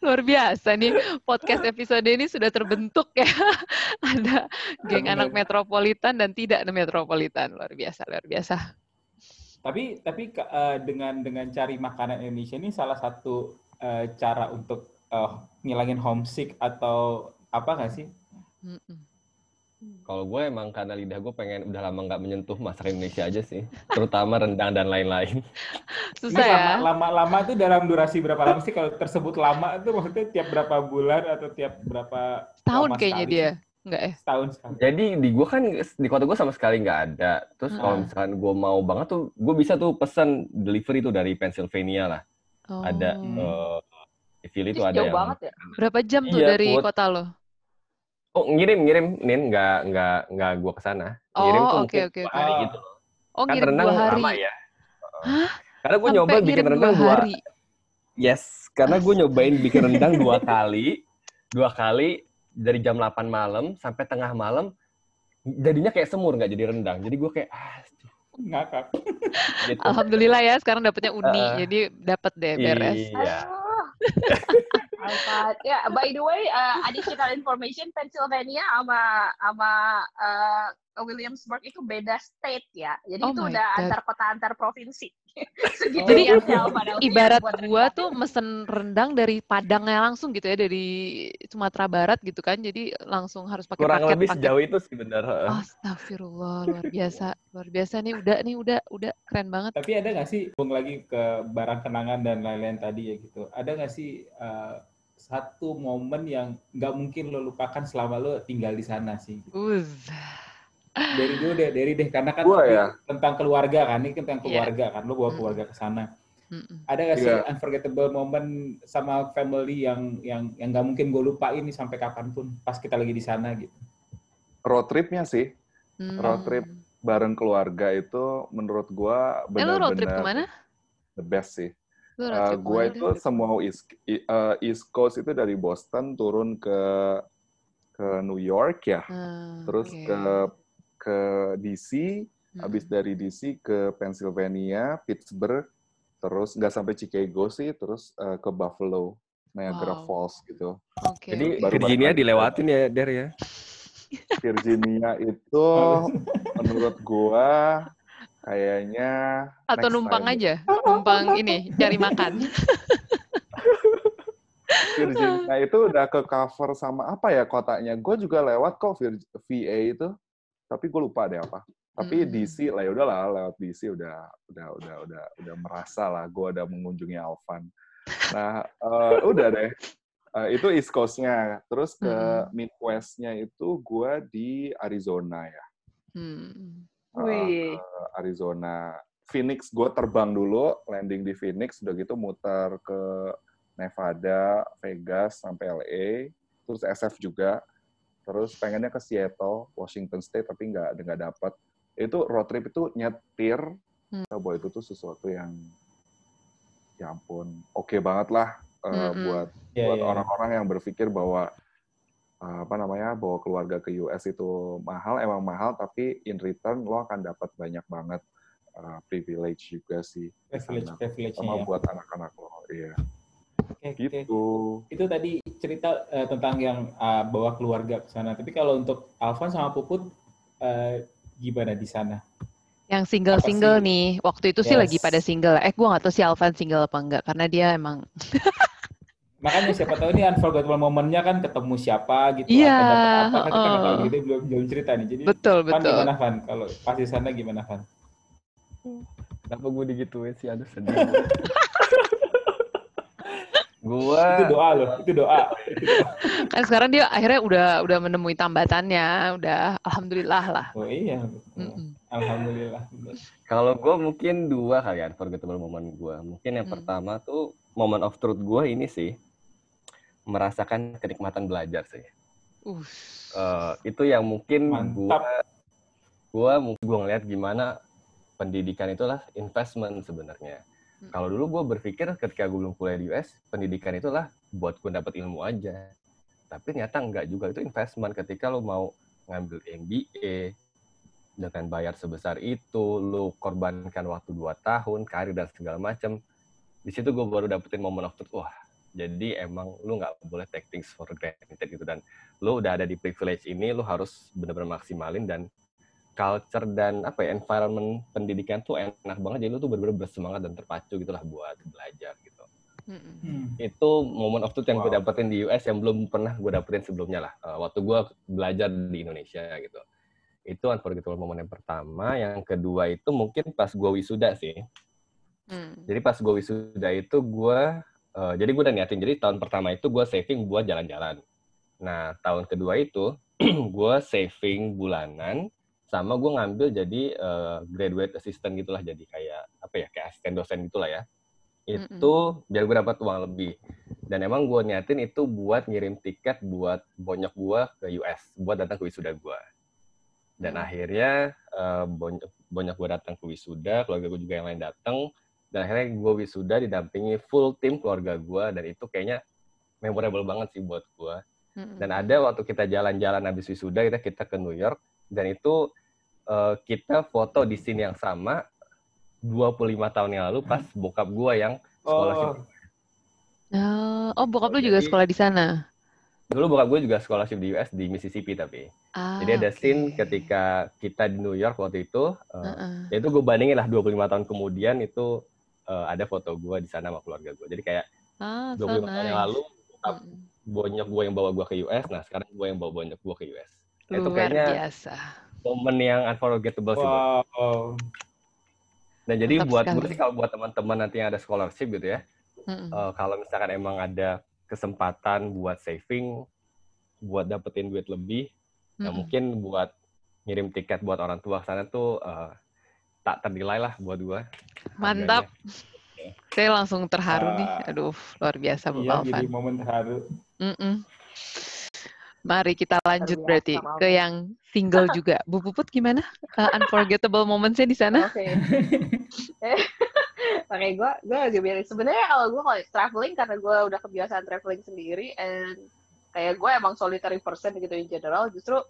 luar biasa nih podcast episode ini sudah terbentuk ya. Ada geng anak metropolitan dan tidak metropolitan, luar biasa, luar biasa. Tapi tapi eh, dengan dengan cari makanan Indonesia ini salah satu eh, cara untuk eh, ngilangin homesick atau apa nggak sih? Kalau gue emang karena lidah gue pengen udah lama nggak menyentuh masakan Indonesia aja sih, terutama rendang dan lain-lain. Susah Ini ya. lama, lama lama itu dalam durasi berapa lama sih kalau tersebut lama itu maksudnya tiap berapa bulan atau tiap berapa Tahun kayaknya sekali dia. Enggak ya? Setahun sekali. Jadi di gue kan di kota gue sama sekali nggak ada. Terus kalau misalkan gue mau banget tuh, gue bisa tuh pesan delivery tuh dari Pennsylvania lah. Ada Oh. eh, Philly Ih, tuh ada jauh yang banget ya. Berapa jam tuh Iya, dari kota lo? Oh ngirim ngirim nin nggak nggak nggak gue ke sana. Ngirim tuh Oh, oke mungkin oke dua oke. hari gitu. Oh, Kan ngirim rendang dua hari. lama ya. Hah? Karena gue Sampai nyoba bikin rendang dua dua, hari. yes. Karena gue nyobain bikin rendang dua kali, dua kali dari jam 8 malam sampai tengah malam. Jadinya kayak semur nggak jadi rendang. Jadi gue kayak ah Ngakak. gitu. Alhamdulillah ya, sekarang dapetnya uni, Heeh. jadi dapat deh beres. Iya. Alphard. Ya, by the way, uh, additional information Pennsylvania sama sama uh, Williamsburg itu beda state ya. Jadi Oh itu udah God. antar kota antar provinsi. Segitu Jadi ya, Ibarat buat gua tuh mesen rendang dari Padangnya langsung gitu ya, dari Sumatera Barat gitu kan, jadi langsung harus pakai Kurang paket lebih paket. sejauh itu sih benar. Astagfirullah, luar biasa, luar biasa nih, udah nih, udah, udah keren banget. Tapi ada nggak sih, bung lagi ke barang kenangan dan lain-lain tadi ya gitu. Ada nggak sih eh, satu momen yang nggak mungkin lo lupakan selama lo tinggal di sana sih? Uz. Dari dulu deh, dari deh, karena kan Gua ini ya? tentang keluarga kan, ini tentang Iya. keluarga kan, lo bawa Mm. keluarga ke sana. Mm-mm. Ada nggak sih Iya. unforgettable moment sama family yang yang yang nggak mungkin gue lupain nih sampai kapan pun pas kita lagi di sana gitu? road tripnya sih Hmm. Road trip. bareng keluarga itu menurut gua Eh, lu road trip benar-benar ke mana? the best sih Lu road Eh, gue itu semua East, eh, East Coast itu dari Boston turun ke ke New York ya, Ah, terus oke. ke ke DC, habis Mm-mm. dari DC ke Pennsylvania, Pittsburgh, terus nggak sampai Chicago sih, terus eh, ke Buffalo, Niagara Wow. Falls gitu. Oke, Jadi baru Virginia dilewatin ya, Der ya. Virginia itu menurut gua kayaknya Atau next numpang time. aja, numpang ini cari makan. Virginia itu udah ke cover sama apa ya kotanya? Gue juga lewat kok VA itu, tapi gue lupa deh apa. Tapi Hmm. DC lah ya udahlah lewat DC udah udah udah udah udah merasa lah gue udah mengunjungi Alvan. Nah eh, udah deh. Eh, itu East Coast-nya. Terus ke Mm-mm. Midwest-nya itu gue di Arizona ya. Hmm. Wih. ke Arizona. Phoenix, gue terbang dulu, landing di Phoenix, udah gitu muter ke Nevada, Vegas, sampai LA, terus SF juga, terus pengennya ke Seattle, Washington State, tapi nggak nggak dapet. Itu road trip itu nyetir, Hmm. bahwa itu tuh sesuatu yang, ya ampun, oke banget lah eh, Mm-mm. buat Iya, buat iya. orang-orang yang berpikir bahwa uh, apa namanya bahwa keluarga ke US itu mahal emang mahal tapi in return lo akan dapat banyak banget uh, privilege juga sih Privilege, Anak. privilege-nya sama ya. buat anak-anak lo iya oke. gitu Itu tadi cerita eh, tentang yang eh, bawa keluarga ke sana. Tapi kalau untuk Alvan sama Puput eh, gimana di sana? Yang single-single nih, waktu itu sih lagi Yes. pada single. Eh, gue gak tahu si Alvan single apa enggak, karena dia emang Makanya siapa tahu ini unforgettable momennya kan ketemu siapa gitu Iya, atau dapat apa kan kita tahu heeh. gitu belum belum cerita nih. Jadi betul Van betul. gimana Van? Kalau pas di sana gimana Van? Kenapa gue digituin sih? Aduh sedih. gue Itu doa loh, itu doa. Kan sekarang dia akhirnya udah udah menemui tambatannya, udah alhamdulillah lah. Oh iya, Mm-mm. alhamdulillah. kalau gue mungkin dua kali ya unforgettable moment gue. Mungkin yang Hmm. pertama tuh moment of truth gue ini sih merasakan kenikmatan belajar sih. Uh. Eh, itu yang mungkin gue gue gue ngeliat gimana pendidikan itulah investment sebenarnya. Kalau dulu gue berpikir ketika gue belum kuliah di US, pendidikan itulah buat gue dapat ilmu aja. Tapi ternyata enggak juga itu investment ketika lo mau ngambil MBA dengan bayar sebesar itu, lo korbankan waktu 2 tahun, karir dan segala macam. Di situ gue baru dapetin momen of truth. Wah, jadi emang lu nggak boleh take things for granted gitu dan lu udah ada di privilege ini, lu harus benar-benar maksimalin dan culture dan apa ya environment pendidikan tuh enak banget jadi lu tuh benar-benar bersemangat dan terpacu gitulah buat belajar gitu. Hmm. itu moment of truth yang gue Wow. dapetin di US yang belum pernah gue dapetin sebelumnya lah Eh, waktu gue belajar di Indonesia gitu itu unforgettable moment yang pertama yang kedua itu mungkin pas gue wisuda sih Hmm. jadi pas gue wisuda itu gue eh, jadi gue udah niatin jadi tahun pertama itu gue saving buat jalan-jalan nah tahun kedua itu gue saving bulanan sama gue ngambil jadi eh, graduate assistant gitulah jadi kayak apa ya kayak asisten dosen gitulah ya. Itu biar gue dapat uang lebih. Dan emang gue niatin itu buat ngirim tiket buat bonyok gue ke US buat datang ke wisuda gue dan Hmm. akhirnya eh, bonyok bonyok gue datang ke wisuda keluarga gue juga yang lain datang dan akhirnya gue wisuda didampingi full tim keluarga gue dan itu kayaknya memorable banget sih buat gue Mm-mm. dan ada waktu kita jalan-jalan habis wisuda kita kita ke New York dan itu eh, kita foto di scene yang sama 25 tahun yang lalu pas bokap gue yang scholarship Oh, Oh, oh, bokap lu juga Jadi- sekolah di sana. dulu bokap gue juga scholarship di US di Mississippi tapi Ah, jadi ada oke. scene ketika kita di New York waktu itu Heeh. ya itu gue bandingin lah 25 tahun kemudian itu eh, ada foto gue di sana sama keluarga gue jadi kayak Ah, 25 so tahun yang nice. lalu bokap bonyok gue yang bawa gue ke US nah sekarang gue yang bawa bonyok gue ke US itu Luar kayaknya biasa. Momen yang unforgettable sih wow. Dan jadi Mantap buat gue sih kalau buat teman-teman nanti yang ada scholarship gitu ya, Mm-mm. eh, kalau misalkan emang ada kesempatan buat saving, buat dapetin duit lebih, ya Mm-mm. mungkin buat ngirim tiket buat orang tua sana tuh eh, tak ternilai lah buat gue. Mantap. Saya langsung terharu nih. Ah. Aduh, luar biasa Iya, Bapak jadi momen terharu. Mm-mm. Mari kita lanjut berarti ke yang single juga. Bu Puput gimana? Uh, unforgettable moments-nya di sana? Oke. Eh, Oke, gue gue lagi bilang sebenarnya kalau gue kalau traveling karena gue udah kebiasaan traveling sendiri and kayak gue emang solitary person gitu in general justru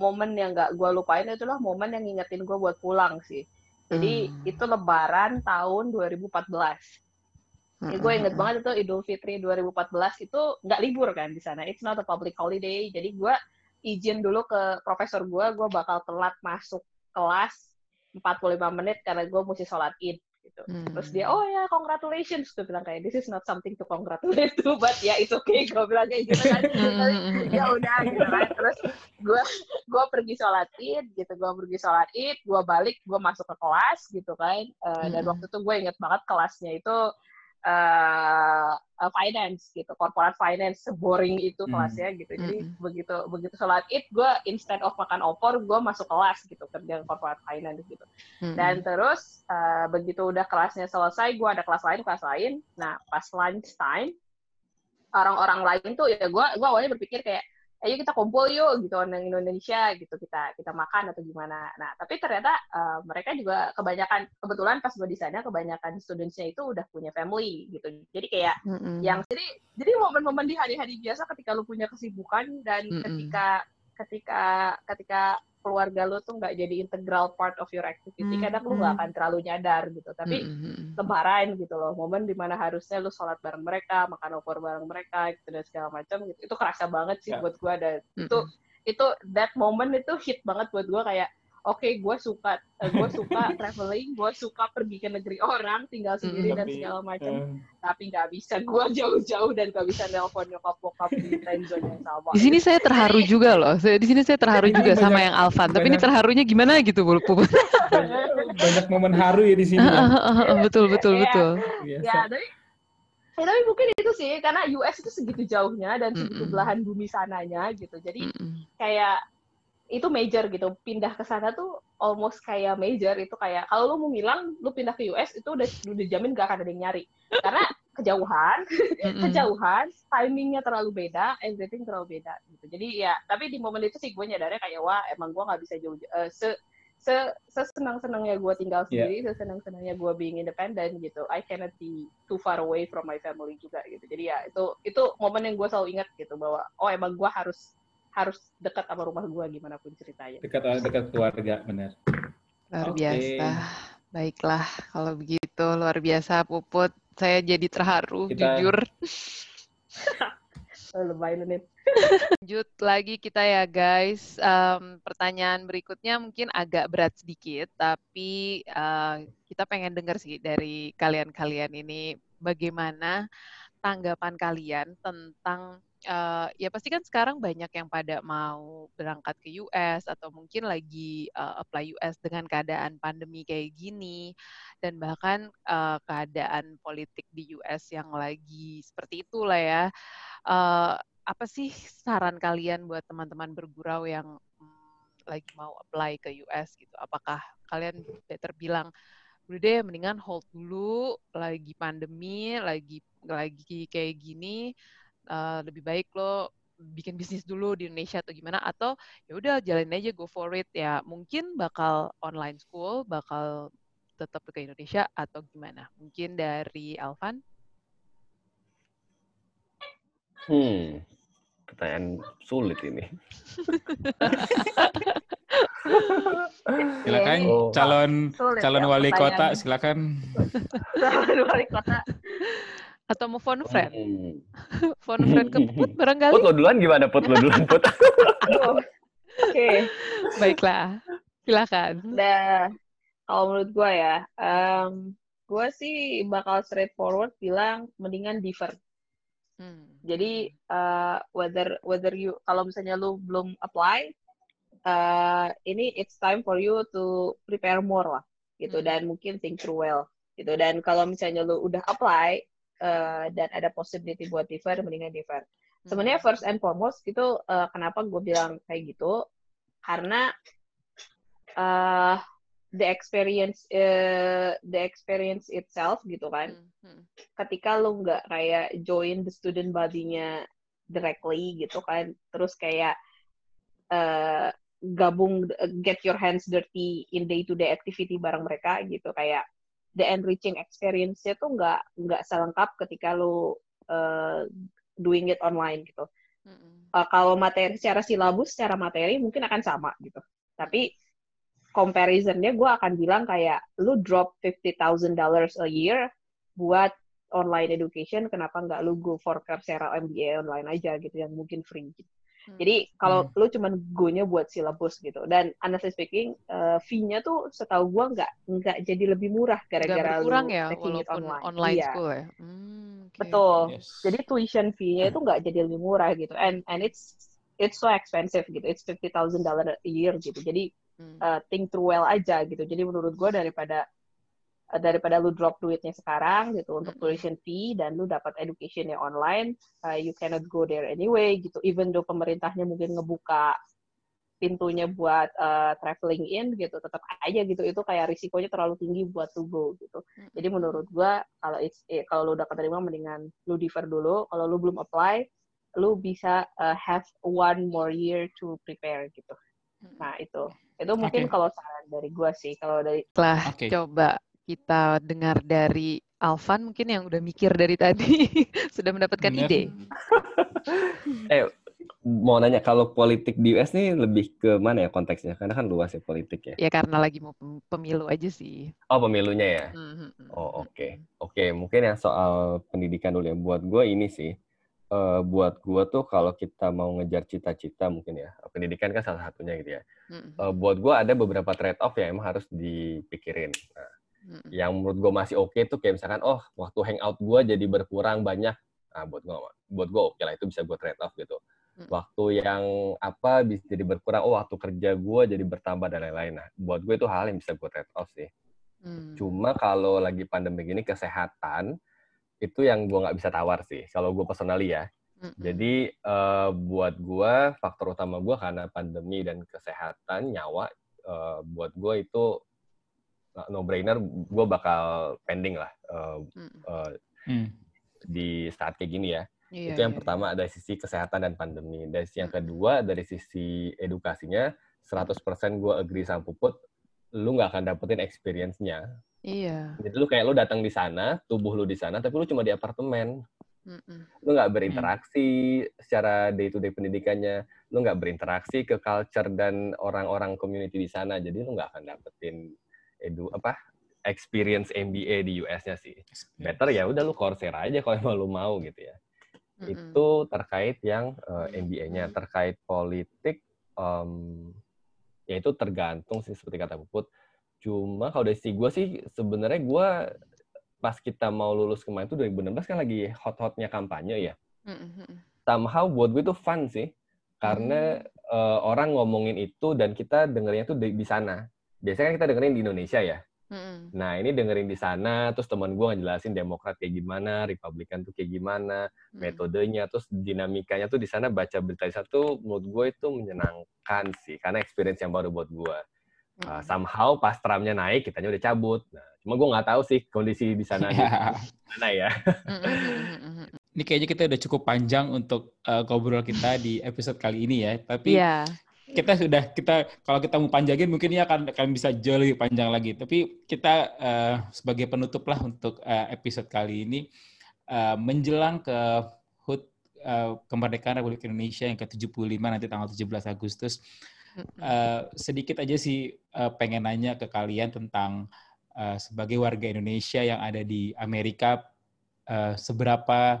momen yang gak gue lupain itulah momen yang ngingetin gue buat pulang sih. Jadi Hmm. itu Lebaran tahun 2014. Ya, gue inget banget itu Idul Fitri 2014 itu nggak libur kan di sana. It's not a public holiday. Jadi gue izin dulu ke profesor gue, gue bakal telat masuk kelas 45 menit karena gue mesti sholat id gitu. Hmm. Terus dia, oh ya, congratulations. Gue bilang kayak, this is not something to congratulate to, but ya yeah, it's okay. Gue bilang kayak gitu kan. Ya udah gitu kan. Terus gue gue pergi sholat id gitu. Gue pergi sholat id, gue balik, gue masuk ke kelas gitu kan. Uh, dan Hmm. waktu itu gue inget banget kelasnya itu uh, uh, finance gitu, corporate finance, seboring itu Hmm. kelasnya gitu. Jadi Hmm. begitu begitu sholat id, gue instead of makan opor, gue masuk kelas gitu kerja corporate finance gitu. Hmm. Dan terus uh, begitu udah kelasnya selesai, gue ada kelas lain, kelas lain. Nah pas lunch time, orang-orang lain tuh ya gue gue awalnya berpikir kayak ayo kita kumpul yuk gitu orang Indonesia gitu kita kita makan atau gimana. Nah tapi ternyata uh, mereka juga kebanyakan kebetulan pas gue di sana kebanyakan studentsnya itu udah punya family gitu. Jadi kayak Hmm. yang jadi jadi momen-momen di hari-hari biasa ketika lu punya kesibukan dan Mm-mm. ketika ketika ketika keluarga lu tuh nggak jadi integral part of your activity Mm, kadang lu nggak mm. akan terlalu nyadar gitu tapi Hmm. lebaran gitu loh momen di mana harusnya lu sholat bareng mereka makan opor bareng mereka gitu dan segala macam gitu itu kerasa banget sih Ya. buat gua dan Hmm. itu itu that moment itu hit banget buat gua kayak oke gue suka eh, gue suka traveling gue suka pergi ke negeri orang tinggal sendiri dan Tapi, segala macam eh, tapi nggak bisa gue jauh-jauh dan nggak bisa nelpon nyokap bokap di time zone yang sama. Di sini saya terharu juga loh. Saya- Di sini saya terharu juga sama banyak- yang Alvan. Tapi ini terharunya gimana gitu, Bu banyak, banyak momen haru ya di sini. ya. betul, betul, Iya. betul. Ya, tapi ya, tapi mungkin itu sih karena US itu segitu jauhnya dan segitu belahan bumi sananya gitu. Jadi kayak itu major gitu. Pindah ke sana tuh almost kayak major itu kayak kalau lu mau ngilang, lu pindah ke US itu udah udah jamin gak akan ada yang nyari. Karena kejauhan, kejauhan, timingnya terlalu beda, everything terlalu beda gitu. Jadi ya, tapi di momen itu sih gue nyadarnya kayak wah emang gue nggak bisa jauh eh, se se sesenang senangnya gue tinggal Iya. sendiri, sesenang senangnya gue being independent gitu. I cannot be too far away from my family juga gitu. Jadi ya itu itu momen yang gue selalu ingat gitu bahwa oh emang gue harus harus dekat sama rumah gue gimana pun ceritanya. Dekat dekat keluarga, benar. Luar Oke. biasa. Baiklah, kalau begitu luar biasa Puput. Saya jadi terharu, Kita- jujur. Lebay lu, Nit. Lanjut lagi kita ya guys. Em, pertanyaan berikutnya mungkin agak berat sedikit, tapi eh, kita pengen dengar sih dari kalian-kalian ini bagaimana tanggapan kalian tentang eh, ya pasti kan sekarang banyak yang pada mau berangkat ke US atau mungkin lagi eh, apply US dengan keadaan pandemi kayak gini dan bahkan eh, keadaan politik di US yang lagi seperti itulah ya. Eh, apa sih saran kalian buat teman-teman bergurau yang mm, lagi mau apply ke US gitu? Apakah kalian better bilang udah deh mendingan hold dulu lagi pandemi, lagi lagi kayak gini eh, lebih baik lo bikin bisnis dulu di Indonesia atau gimana atau ya udah jalanin aja go for it ya mungkin bakal online school bakal tetap ke Indonesia atau gimana mungkin dari Alvan Hmm, pertanyaan sulit ini. Silakan Oh. calon Sulit calon ya wali kota, silakan. Calon wali kota. atau mau phone friend Hmm. phone friend ke Put barangkali lo duluan gimana? Put lo duluan, Put. Aduh. Oke. baiklah silakan Nah, kalau menurut gue ya, em gue sih bakal straightforward bilang mendingan defer. Hmm. Jadi eh, whether whether you kalau misalnya lu belum apply, eh ini it's time for you to prepare more lah, gitu Hmm. dan mungkin think through well, gitu. Dan kalau misalnya lu udah apply eh, dan ada possibility buat defer, mendingan defer. Sebenarnya first and foremost itu eh, kenapa gue bilang kayak gitu karena eh the experience eh, the experience itself gitu kan Hmm, hmm. ketika lu nggak kayak join the student body-nya directly gitu kan terus kayak eh gabung get your hands dirty in day to day activity bareng mereka gitu kayak the enriching experience-nya tuh nggak nggak selengkap ketika lu eh, doing it online gitu uh, kalau materi secara silabus, secara materi mungkin akan sama gitu. Tapi comparisonnya gue akan bilang kayak lu drop $50,000 a year buat online education, kenapa nggak lu go for Coursera MBA online aja gitu yang mungkin free. Gitu. Hmm. Jadi kalau lu cuman go-nya buat syllabus gitu. Dan honestly speaking, uh, fee-nya tuh setahu gua nggak nggak jadi lebih murah gara-gara lu ya taking it online. online Iya, school ya. Hmm, oke. betul. Yes. Jadi tuition fee-nya itu nggak jadi lebih murah gitu. And and it's it's so expensive gitu. It's fifty thousand dollar a year gitu. Jadi Hmm. uh, think through well aja gitu. Jadi menurut gue daripada daripada lu drop duitnya sekarang gitu untuk tuition fee dan lu dapat education yang online, uh, you cannot go there anyway gitu. Even though pemerintahnya mungkin ngebuka pintunya buat uh, traveling in gitu, tetap aja gitu itu kayak risikonya terlalu tinggi buat lu go gitu. Mm-mm. Jadi menurut gua kalau it's, eh, kalau lu udah keterima mendingan lu defer dulu. Kalau lu belum apply, lu bisa uh, have one more year to prepare gitu. Mm-mm. Nah itu itu mungkin Oke. kalau saran dari gua sih. Kalau dari Setelah Oke. coba kita dengar dari Alvan mungkin yang udah mikir dari tadi sudah mendapatkan Bener. ide. Eh, mau nanya kalau politik di US nih lebih ke mana ya konteksnya? Karena kan luas ya politik ya. Ya karena lagi mau pem- pemilu aja sih. Oh pemilunya ya. Mhm. Oh oke oke mungkin yang soal pendidikan dulu ya. Buat gue ini sih. eh, buat gue tuh kalau kita mau ngejar cita-cita mungkin ya pendidikan kan salah satunya gitu ya. Mhm. Eh, buat gue ada beberapa trade off yang emang harus dipikirin. Nah, Yang menurut gue masih oke tuh kayak misalkan oh waktu hangout gue jadi berkurang banyak. Nah buat gue buat gue oke lah itu bisa gue trade off gitu. Hmm. Waktu yang apa bisa jadi berkurang oh waktu kerja gue jadi bertambah dan lain-lain. Nah buat gue itu hal yang bisa gue trade off sih. Hmm. Cuma kalau lagi pandemi gini kesehatan itu yang gue nggak bisa tawar sih. Kalau gue personally ya. Jadi eh, buat gue faktor utama gue karena pandemi dan kesehatan nyawa eh, buat gue itu no brainer. Gue bakal pending lah eh, Mhm. eh, Hmm. di saat kayak gini ya. Iya, itu yang iya, pertama dari sisi kesehatan dan pandemi. Dari sisi yang Hmm. kedua dari sisi edukasinya 100% gue agree sama Puput. Lu nggak akan dapetin experience-nya Iya. Jadi lu kayak lu datang di sana, tubuh lu di sana, tapi lu cuma di apartemen. Mhm. Lu nggak berinteraksi secara day to day pendidikannya. Lu nggak berinteraksi ke culture dan orang-orang community di sana. Jadi lu nggak akan dapetin edu apa experience MBA di US-nya sih. Better ya udah lu Coursera aja kalau emang lu mau gitu ya. Mhm. Itu terkait yang uh, MBA-nya, terkait politik em, ya itu tergantung sih seperti kata Puput. Cuma kalau dari sisi gue sih sebenarnya gue pas kita mau lulus kemarin itu 2016 kan lagi hot-hotnya kampanye ya. Mhm. Somehow buat gue itu fun sih. Karena eh, orang ngomongin itu dan kita dengernya tuh di, di sana. Biasanya kan kita dengerin di Indonesia ya. Mhm. Nah ini dengerin di sana, terus teman gue ngejelasin Demokrat kayak gimana, Republikan tuh kayak gimana, Mhm. metodenya, terus dinamikanya tuh di sana baca berita di sana tuh menurut gue itu menyenangkan sih, karena experience yang baru buat gue. Uh, Mhm. somehow pas tramnya naik, kitanya udah cabut. Nah, cuma gue nggak tahu sih kondisi di sana di Ya. mana ya. Ini kayaknya kita udah cukup panjang untuk uh, ngobrol kita di episode kali ini ya. Tapi Iya. Kita sudah kita kalau kita mau panjangin mungkin ini akan akan bisa jauh lebih panjang lagi. Tapi kita uh, sebagai penutup lah untuk uh, episode kali ini uh, menjelang ke HUT uh, kemerdekaan Republik Indonesia yang ke-75 nanti tanggal 17 Agustus. Uh, sedikit aja sih uh, pengen nanya ke kalian tentang uh, sebagai warga Indonesia yang ada di Amerika uh, seberapa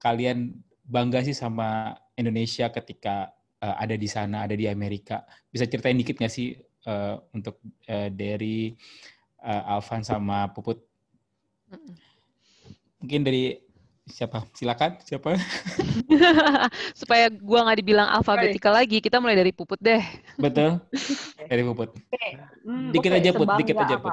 kalian bangga sih sama Indonesia ketika uh, ada di sana, ada di Amerika. Bisa ceritain dikit nggak sih uh, untuk uh, dari uh, Alvan sama Puput? Mungkin dari siapa? Silakan, siapa? Supaya gua nggak dibilang alfabetikal lagi, kita mulai dari puput deh. Betul? Dari Puput. Oke, hmm, Dikit oke, aja, Put. Dikit aja, apa?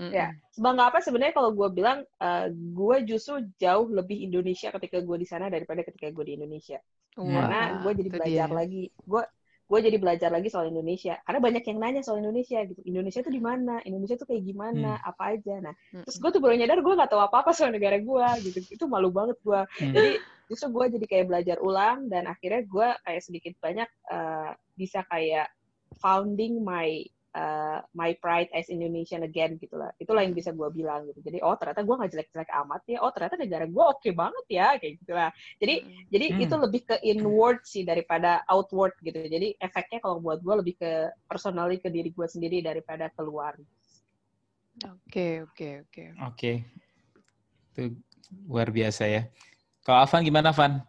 Mhm. Ya, sebangga apa sebenarnya kalau gue bilang uh, gue justru jauh lebih Indonesia ketika gue di sana daripada ketika gue di Indonesia. Karena gue jadi itu belajar dia. lagi. Gue gue jadi belajar lagi soal Indonesia. Karena banyak yang nanya soal Indonesia gitu. Indonesia tuh di mana? Indonesia tuh kayak gimana? Apa aja? Nah, terus Mhm. gue tuh baru nyadar gue nggak tahu apa-apa soal negara gue gitu. Itu malu banget gue. Hmm. Jadi justru gue jadi kayak belajar ulang dan akhirnya gue kayak sedikit banyak uh, bisa kayak founding my uh, my pride as Indonesian again gitu lah. Itulah yang bisa gue bilang gitu. Jadi oh ternyata gue nggak jelek-jelek amat ya. Oh ternyata negara gue oke banget ya kayak gitulah. Jadi Mhm. jadi Hmm. itu lebih ke inward sih daripada outward gitu. Jadi efeknya kalau buat gue lebih ke personally ke diri gue sendiri daripada keluar. Oke, oke, oke. Oke. Itu luar biasa ya. Kalau Avan gimana, Van?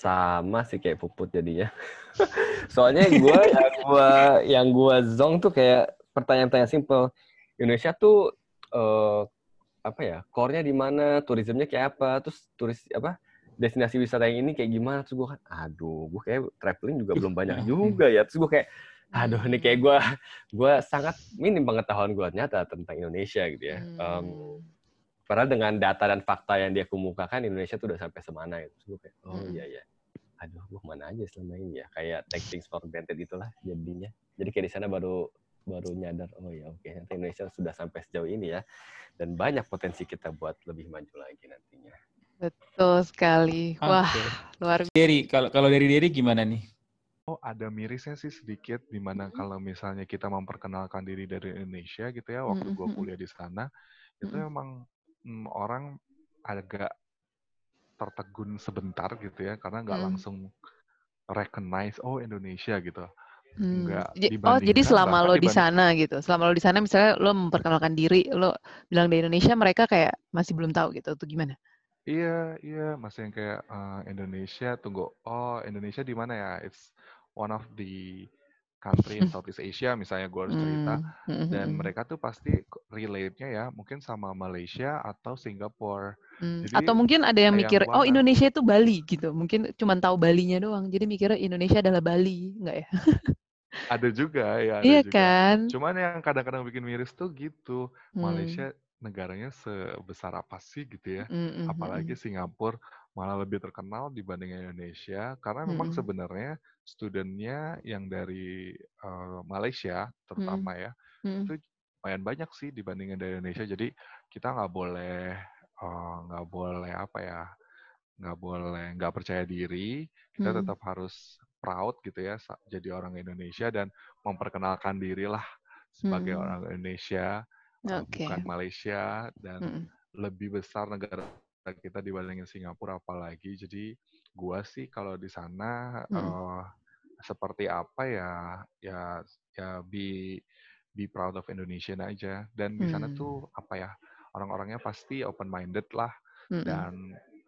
Sama sih kayak puput jadinya. Soalnya gue yang gue yang gue zong tuh kayak pertanyaan-pertanyaan simple. Indonesia tuh uh, apa ya? Core-nya di mana? Turismenya kayak apa? Terus turis apa? Destinasi wisata yang ini kayak gimana? Terus gue kan, aduh, gue kayak traveling juga belum banyak juga ya. Terus gue kayak, aduh, ini kayak gue, gue sangat minim pengetahuan gue nyata tentang Indonesia gitu ya. Um, Padahal dengan data dan fakta yang dia kemukakan, Indonesia tuh udah sampai semana itu. Terus gue kayak, oh hmm. iya iya. Aduh, gue mana aja selama ini ya. Kayak take things for granted itulah jadinya. Jadi kayak di sana baru baru nyadar, oh ya oke, okay, Indonesia sudah sampai sejauh ini ya. Dan banyak potensi kita buat lebih maju lagi nantinya. Betul sekali. Wah, okay. luar biasa. Dari kalau kalau dari Derry gimana nih? Oh, ada mirisnya sih sedikit di mana mm -hmm. kalau misalnya kita memperkenalkan diri dari Indonesia gitu ya, waktu mm -hmm. gue kuliah di sana, itu mm -hmm. emang hmm, orang agak tertegun sebentar gitu ya karena nggak hmm. langsung recognize oh Indonesia gitu. Hmm. oh jadi selama lo di sana gitu, selama lo di sana misalnya lo memperkenalkan diri, lo bilang di Indonesia, mereka kayak masih belum tahu gitu, tuh gimana? Iya, iya, masih yang kayak uh, Indonesia, tunggu, oh Indonesia di mana ya? It's one of the country in Southeast Asia misalnya gue harus cerita mm. dan mereka tuh pasti relate-nya ya mungkin sama Malaysia atau Singapura. Mm. Jadi, atau mungkin ada yang mikir oh Indonesia itu Bali gitu. Mungkin cuma tahu Balinya doang. Jadi mikirnya Indonesia adalah Bali, enggak ya? ada juga ya, ada Iya juga. kan? Cuman yang kadang-kadang bikin miris tuh gitu. Mm. Malaysia negaranya sebesar apa sih gitu ya. Mm -hmm. Apalagi Singapura malah lebih terkenal dibanding Indonesia karena memang mm -hmm. sebenarnya studentnya yang dari uh, Malaysia terutama mm -hmm. ya mm -hmm. itu lumayan banyak sih dibandingin dari Indonesia. Jadi kita nggak boleh nggak uh, boleh apa ya nggak boleh nggak percaya diri. Kita mm -hmm. tetap harus proud gitu ya jadi orang Indonesia dan memperkenalkan diri lah sebagai hmm. orang Indonesia okay. bukan Malaysia dan hmm. lebih besar negara kita dibandingin Singapura apalagi. Jadi gua sih kalau di sana hmm. uh, seperti apa ya ya ya be be proud of Indonesian aja dan di sana hmm. tuh apa ya orang-orangnya pasti open minded lah hmm. dan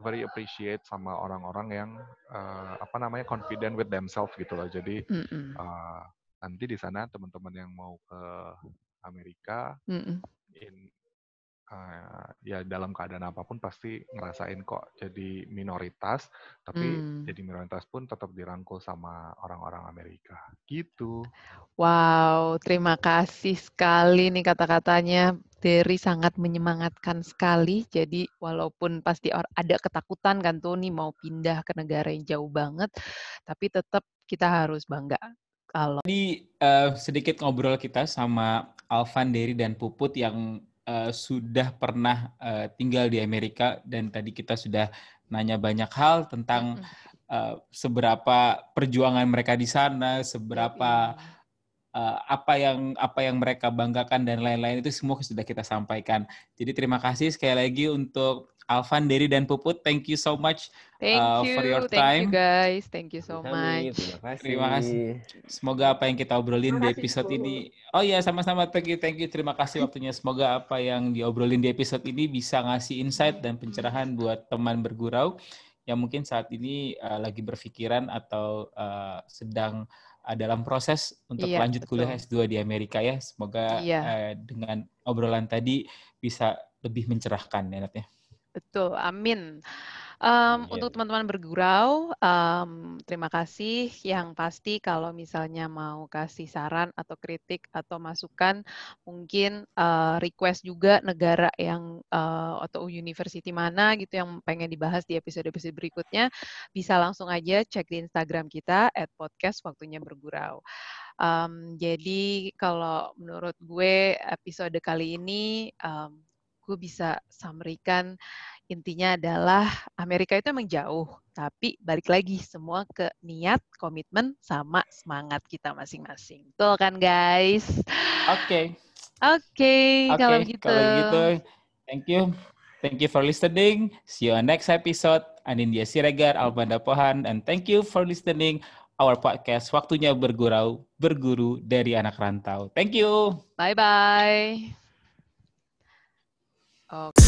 very appreciate sama orang-orang yang uh, apa namanya confident with themselves gitu loh. Jadi mm uh, nanti di sana teman-teman yang mau ke Amerika mm in uh, ya dalam keadaan apa pun pasti ngerasain kok jadi minoritas tapi mm. jadi minoritas pun tetap dirangkul sama orang-orang Amerika gitu. Wow, terima kasih sekali nih kata-katanya. Derry sangat menyemangatkan sekali. Jadi walaupun pasti ada ketakutan kan tuh nih mau pindah ke negara yang jauh banget, tapi tetap kita harus bangga kalau Tadi uh, sedikit ngobrol kita sama Alvan, Derry, dan Puput yang uh, sudah pernah uh, tinggal di Amerika dan tadi kita sudah nanya banyak hal tentang uh, seberapa perjuangan mereka di sana, seberapa uh, apa yang apa yang mereka banggakan dan lain-lain itu semua sudah kita sampaikan. Jadi terima kasih sekali lagi untuk Alvan, Derry, dan Puput. Thank you so much Thank uh, for your time. Thank you guys. Thank you so much. Terima kasih. Terima kasih. Semoga apa yang kita obrolin di episode ini. Oh ya, sama-sama. Thank you, thank you. Terima kasih waktunya. Semoga apa yang diobrolin di episode ini bisa ngasih insight dan pencerahan buat teman bergurau yang mungkin saat ini uh, lagi berpikiran atau uh, sedang uh, dalam proses untuk iya, lanjut betul. kuliah S2 di Amerika ya. Semoga iya. uh, dengan obrolan tadi bisa lebih mencerahkan ya Natnya. Betul, amin. Um, untuk teman-teman bergurau, um, terima kasih. Yang pasti kalau misalnya mau kasih saran atau kritik atau masukan, mungkin uh, request juga negara yang uh, atau university mana gitu yang pengen dibahas di episode-episode berikutnya, bisa langsung aja cek di Instagram kita at podcast waktunya bergurau. Um, jadi kalau menurut gue episode kali ini um, gue bisa summary-kan intinya adalah Amerika itu emang jauh, tapi balik lagi semua ke niat, komitmen, sama semangat kita masing-masing. Betul kan guys? Oke. Okay. Oke, okay, okay, kalau gitu. Kalau gitu, thank you. Thank you for listening. See you on next episode. Anindya Siregar, Albanda Pohan, and thank you for listening our podcast. Waktunya bergurau, berguru dari anak rantau. Thank you. Bye-bye. Okay.